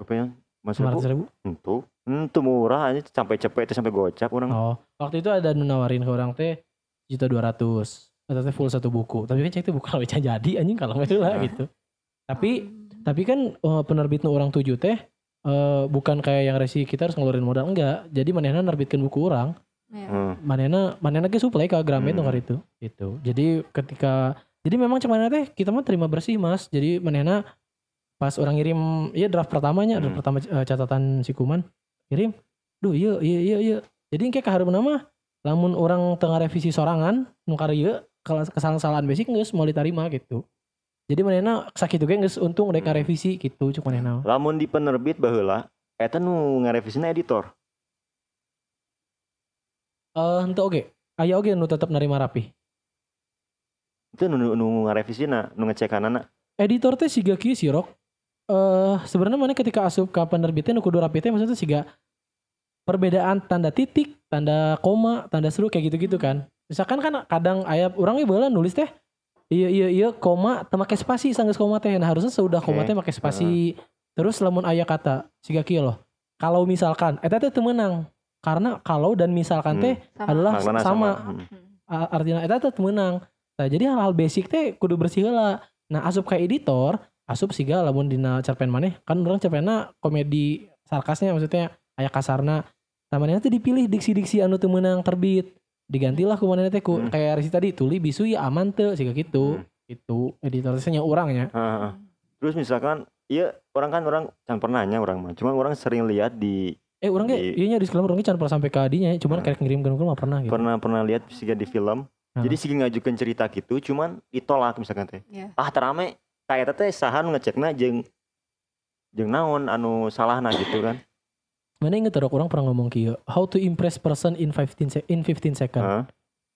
Gope yang masuk 500 ribu. Itu. Itu murah aja sampai cepet itu sampai gocap orang. Oh, waktu itu ada nu nawarin ke orang teh juta dua ratus. Eta teh full satu buku. Tapi kan cek itu bukan *laughs* bisa jadi anjing kalau nggak lah Nah. gitu. Tapi tapi kan eh, penerbit nu orang tujuh teh eh, bukan kayak yang resi kita harus ngeluarin modal enggak. Jadi manehna nerbitkeun buku orang, Ya. Hmm. manehna manehna ge suplai ke Gramet Hmm. nu itu. Gitu. Jadi ketika jadi memang cuman teh kita mah terima bersih Mas. Jadi manehna pas orang ngirim iya draft pertamanya, draft Hmm. pertama eh, catatan si Kuman kirim. Duh iya iya iya iya. Jadi kayak kaharep nama lamun orang tengah revisi sorangan nu karya kalau kesalahan-kesalahan basic geus mau diterima gitu. Jadi manehna sakit juga geus untung udah Hmm. revisi gitu cuk manehna. Lamun di penerbit baheula eta nu ngarevisina editor. Eh henteu oge. Aya oge nu tetep nerima rapi. Itu nu nu, nu ngarevisina, nu ngecekanana. editor teh siga kieu sih Rok. Eh sebenarnya mana ketika asup ke penerbitnya nu kudu rapi teh maksudnya siga perbedaan tanda titik, tanda koma, tanda seru kayak gitu-gitu kan. Misalkan kan kadang ayat orangnya bala nulis teh iya iya iya koma teu make spasi sanggeus koma teh. Nah harusnya sudah koma teh make spasi. Terus lamun aya kata siga kieu loh. Kalau misalkan eta teh teu meunang. Karena kalau dan misalkan Hmm. teh Sama. adalah Maknana sama. Hmm. Hmm. Artinya eta teh teu meunang. Nah, jadi hal-hal basic teh kudu bersih heula. Nah, asup ka editor, asup siga lamun dina cerpen maneh, kan orang cerpenna komedi sarkasnya maksudnya aya kasarna. Nah, manehna teh dipilih diksi-diksi anu teu meunang terbit. Digantilah ku manehna teh ku Hmm. kayak Risi tadi tuli bisu ya aman teu siga gitu. Hmm. Itu editor teh nya urangnya. Heeh. Terus misalkan iya orang kan orang can pernahnya orang mah. Cuma orang sering lihat di Eh, urang ge Di- ieu nya disclaimer urang ge can pernah sampai ka dinya, cuman Hmm. karek ngirim ke mah pernah gitu. pernah pernah lihat siga di film. Heeh. Jadi siga ngajukeun cerita gitu cuman ditolak misalkan teh. Iya. Ah terame kayak teh saha nu ngecekna jeung jeung naon anu salahna gitu kan. Mana inget rok orang pernah ngomong kieu, how to impress person in 15 se- in 15 second. Heeh.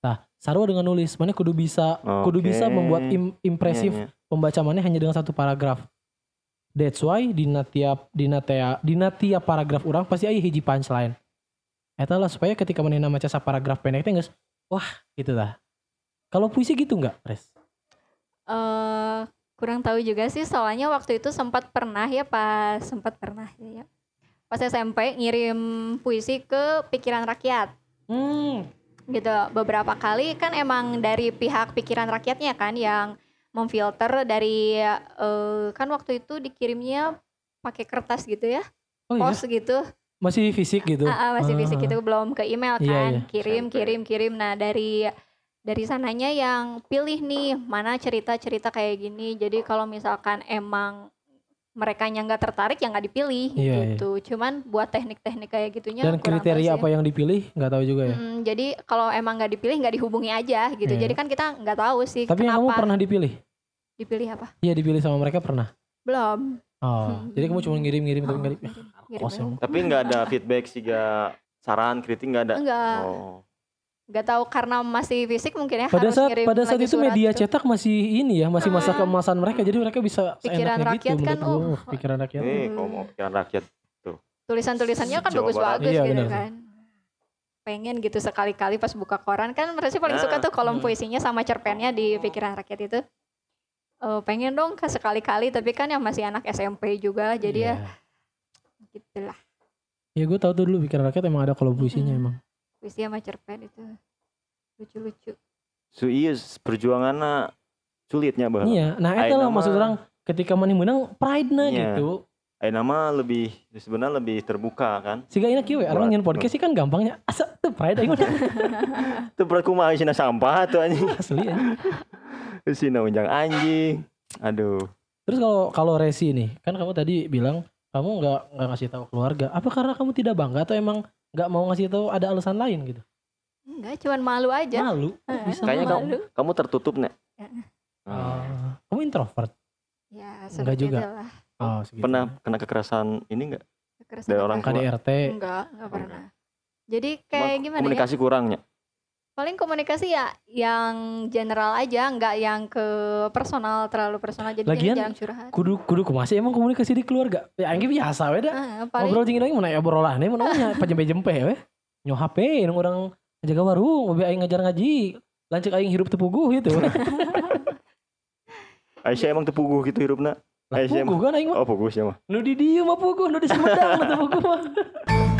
Nah, sarua dengan nulis, mana kudu bisa kudu bisa membuat im- impresif Iya, iya. pembaca mana hanya dengan satu paragraf. That's why di tiap di tiap di tiap paragraf orang pasti aya hiji punchline. Eta lah supaya ketika manehna maca paragraf pendek teh geus wah gitu lah. Kalau puisi gitu nggak, Pres? eh kurang tahu juga sih soalnya waktu itu sempat pernah ya pas sempat pernah ya, ya. Pas SMP ngirim puisi ke pikiran rakyat Hmm. gitu beberapa kali kan emang dari pihak pikiran rakyatnya kan yang memfilter dari eh, kan waktu itu dikirimnya pakai kertas gitu ya Oh iya, pos gitu masih fisik gitu. Ah, ah, masih fisik Ah. itu belum ke email Iya, kan iya. kirim SMP. kirim kirim nah dari dari sananya yang pilih nih mana cerita-cerita kayak gini jadi kalau misalkan emang mereka yang nggak tertarik ya nggak dipilih Iya, gitu cuman buat teknik-teknik kayak gitunya Dan kriteria sih. apa yang dipilih nggak tahu juga ya. Mm, jadi kalau emang nggak dipilih nggak dihubungi aja gitu Iya. jadi kan kita nggak tahu sih Tapi kenapa kamu pernah dipilih? dipilih apa Iya dipilih sama mereka pernah. belum Oh, Hmm. jadi kamu cuma ngirim-ngirim tapi Oh, nggak. Tapi nggak ada feedback siga saran kritik nggak ada. enggak Oh. Nggak tahu karena masih fisik mungkin ya pada harus saat ngirim pada saat itu media gitu. cetak masih ini ya masih masa Ah. keemasan mereka jadi mereka bisa Pikiran seenaknya rakyat gitu kan, oh. Uh, pikiran rakyat Eh, kalau mau pikiran rakyat tulisan-tulisannya kan bagus-bagus Iya, gitu kan pengen gitu sekali-kali pas buka koran kan mereka paling suka Nah, tuh kolom hmm. puisinya sama cerpennya di pikiran rakyat itu Eh, pengen dong ke sekali-kali tapi kan yang masih anak SMP juga jadi ya Iya. gitulah ya gue tahu tuh dulu pikiran rakyat emang ada kolom puisinya Mm-mm. emang puisi sama cerpen itu lucu-lucu so iya perjuangannya sulitnya bah. iya nah itu lah maksud orang ketika mana menang pride nah Iya. gitu Ayo nama lebih sebenarnya lebih terbuka kan. Siga ini kieu orang nyen podcast sih kan gampangnya. Asa teu pride mah Itu *laughs* berat kumaha sih sampah tuh anjing. *laughs* asli *laughs* anjing. Sih unjang anjing. Aduh. Terus kalau kalau resi nih, kan kamu tadi bilang kamu nggak nggak ngasih tahu keluarga. Apa karena kamu tidak bangga atau emang nggak mau ngasih tahu ada alasan lain gitu? Enggak, cuman malu aja. Malu. Heeh, bisa Kayaknya malu? malu. Kamu tertutup nek. Heeh. Oh, kamu introvert. Ya, Enggak juga. itulah. Oh, segitu. Pernah kena kekerasan ini enggak Kekerasan dari orang tua? KDRT. Enggak, enggak pernah. Jadi Cuma kayak gimana ya? Komunikasi kurangnya. Paling komunikasi ya yang general aja, enggak yang ke personal terlalu personal. Jadi Lagian, jarang curhat. Kudu kudu kumaha sih emang komunikasi di keluarga. Ya anggap biasa we dah. Paling Ngobrol jeung lagi mana ya obrolan nih mana nya pajempe-jempe *laughs* we. Nyo HP nu urang jaga warung, mobil aing ngajar ngaji. Lanceuk aing hirup tepuguh gitu. *laughs* Aisyah emang tepuguh gitu hirupna. Lah Aisyah puguh kan aing mah. Oh puguh sih mah. Nu di dieu mah puguh, nu di Sumedang mah teu puguh mah. *laughs*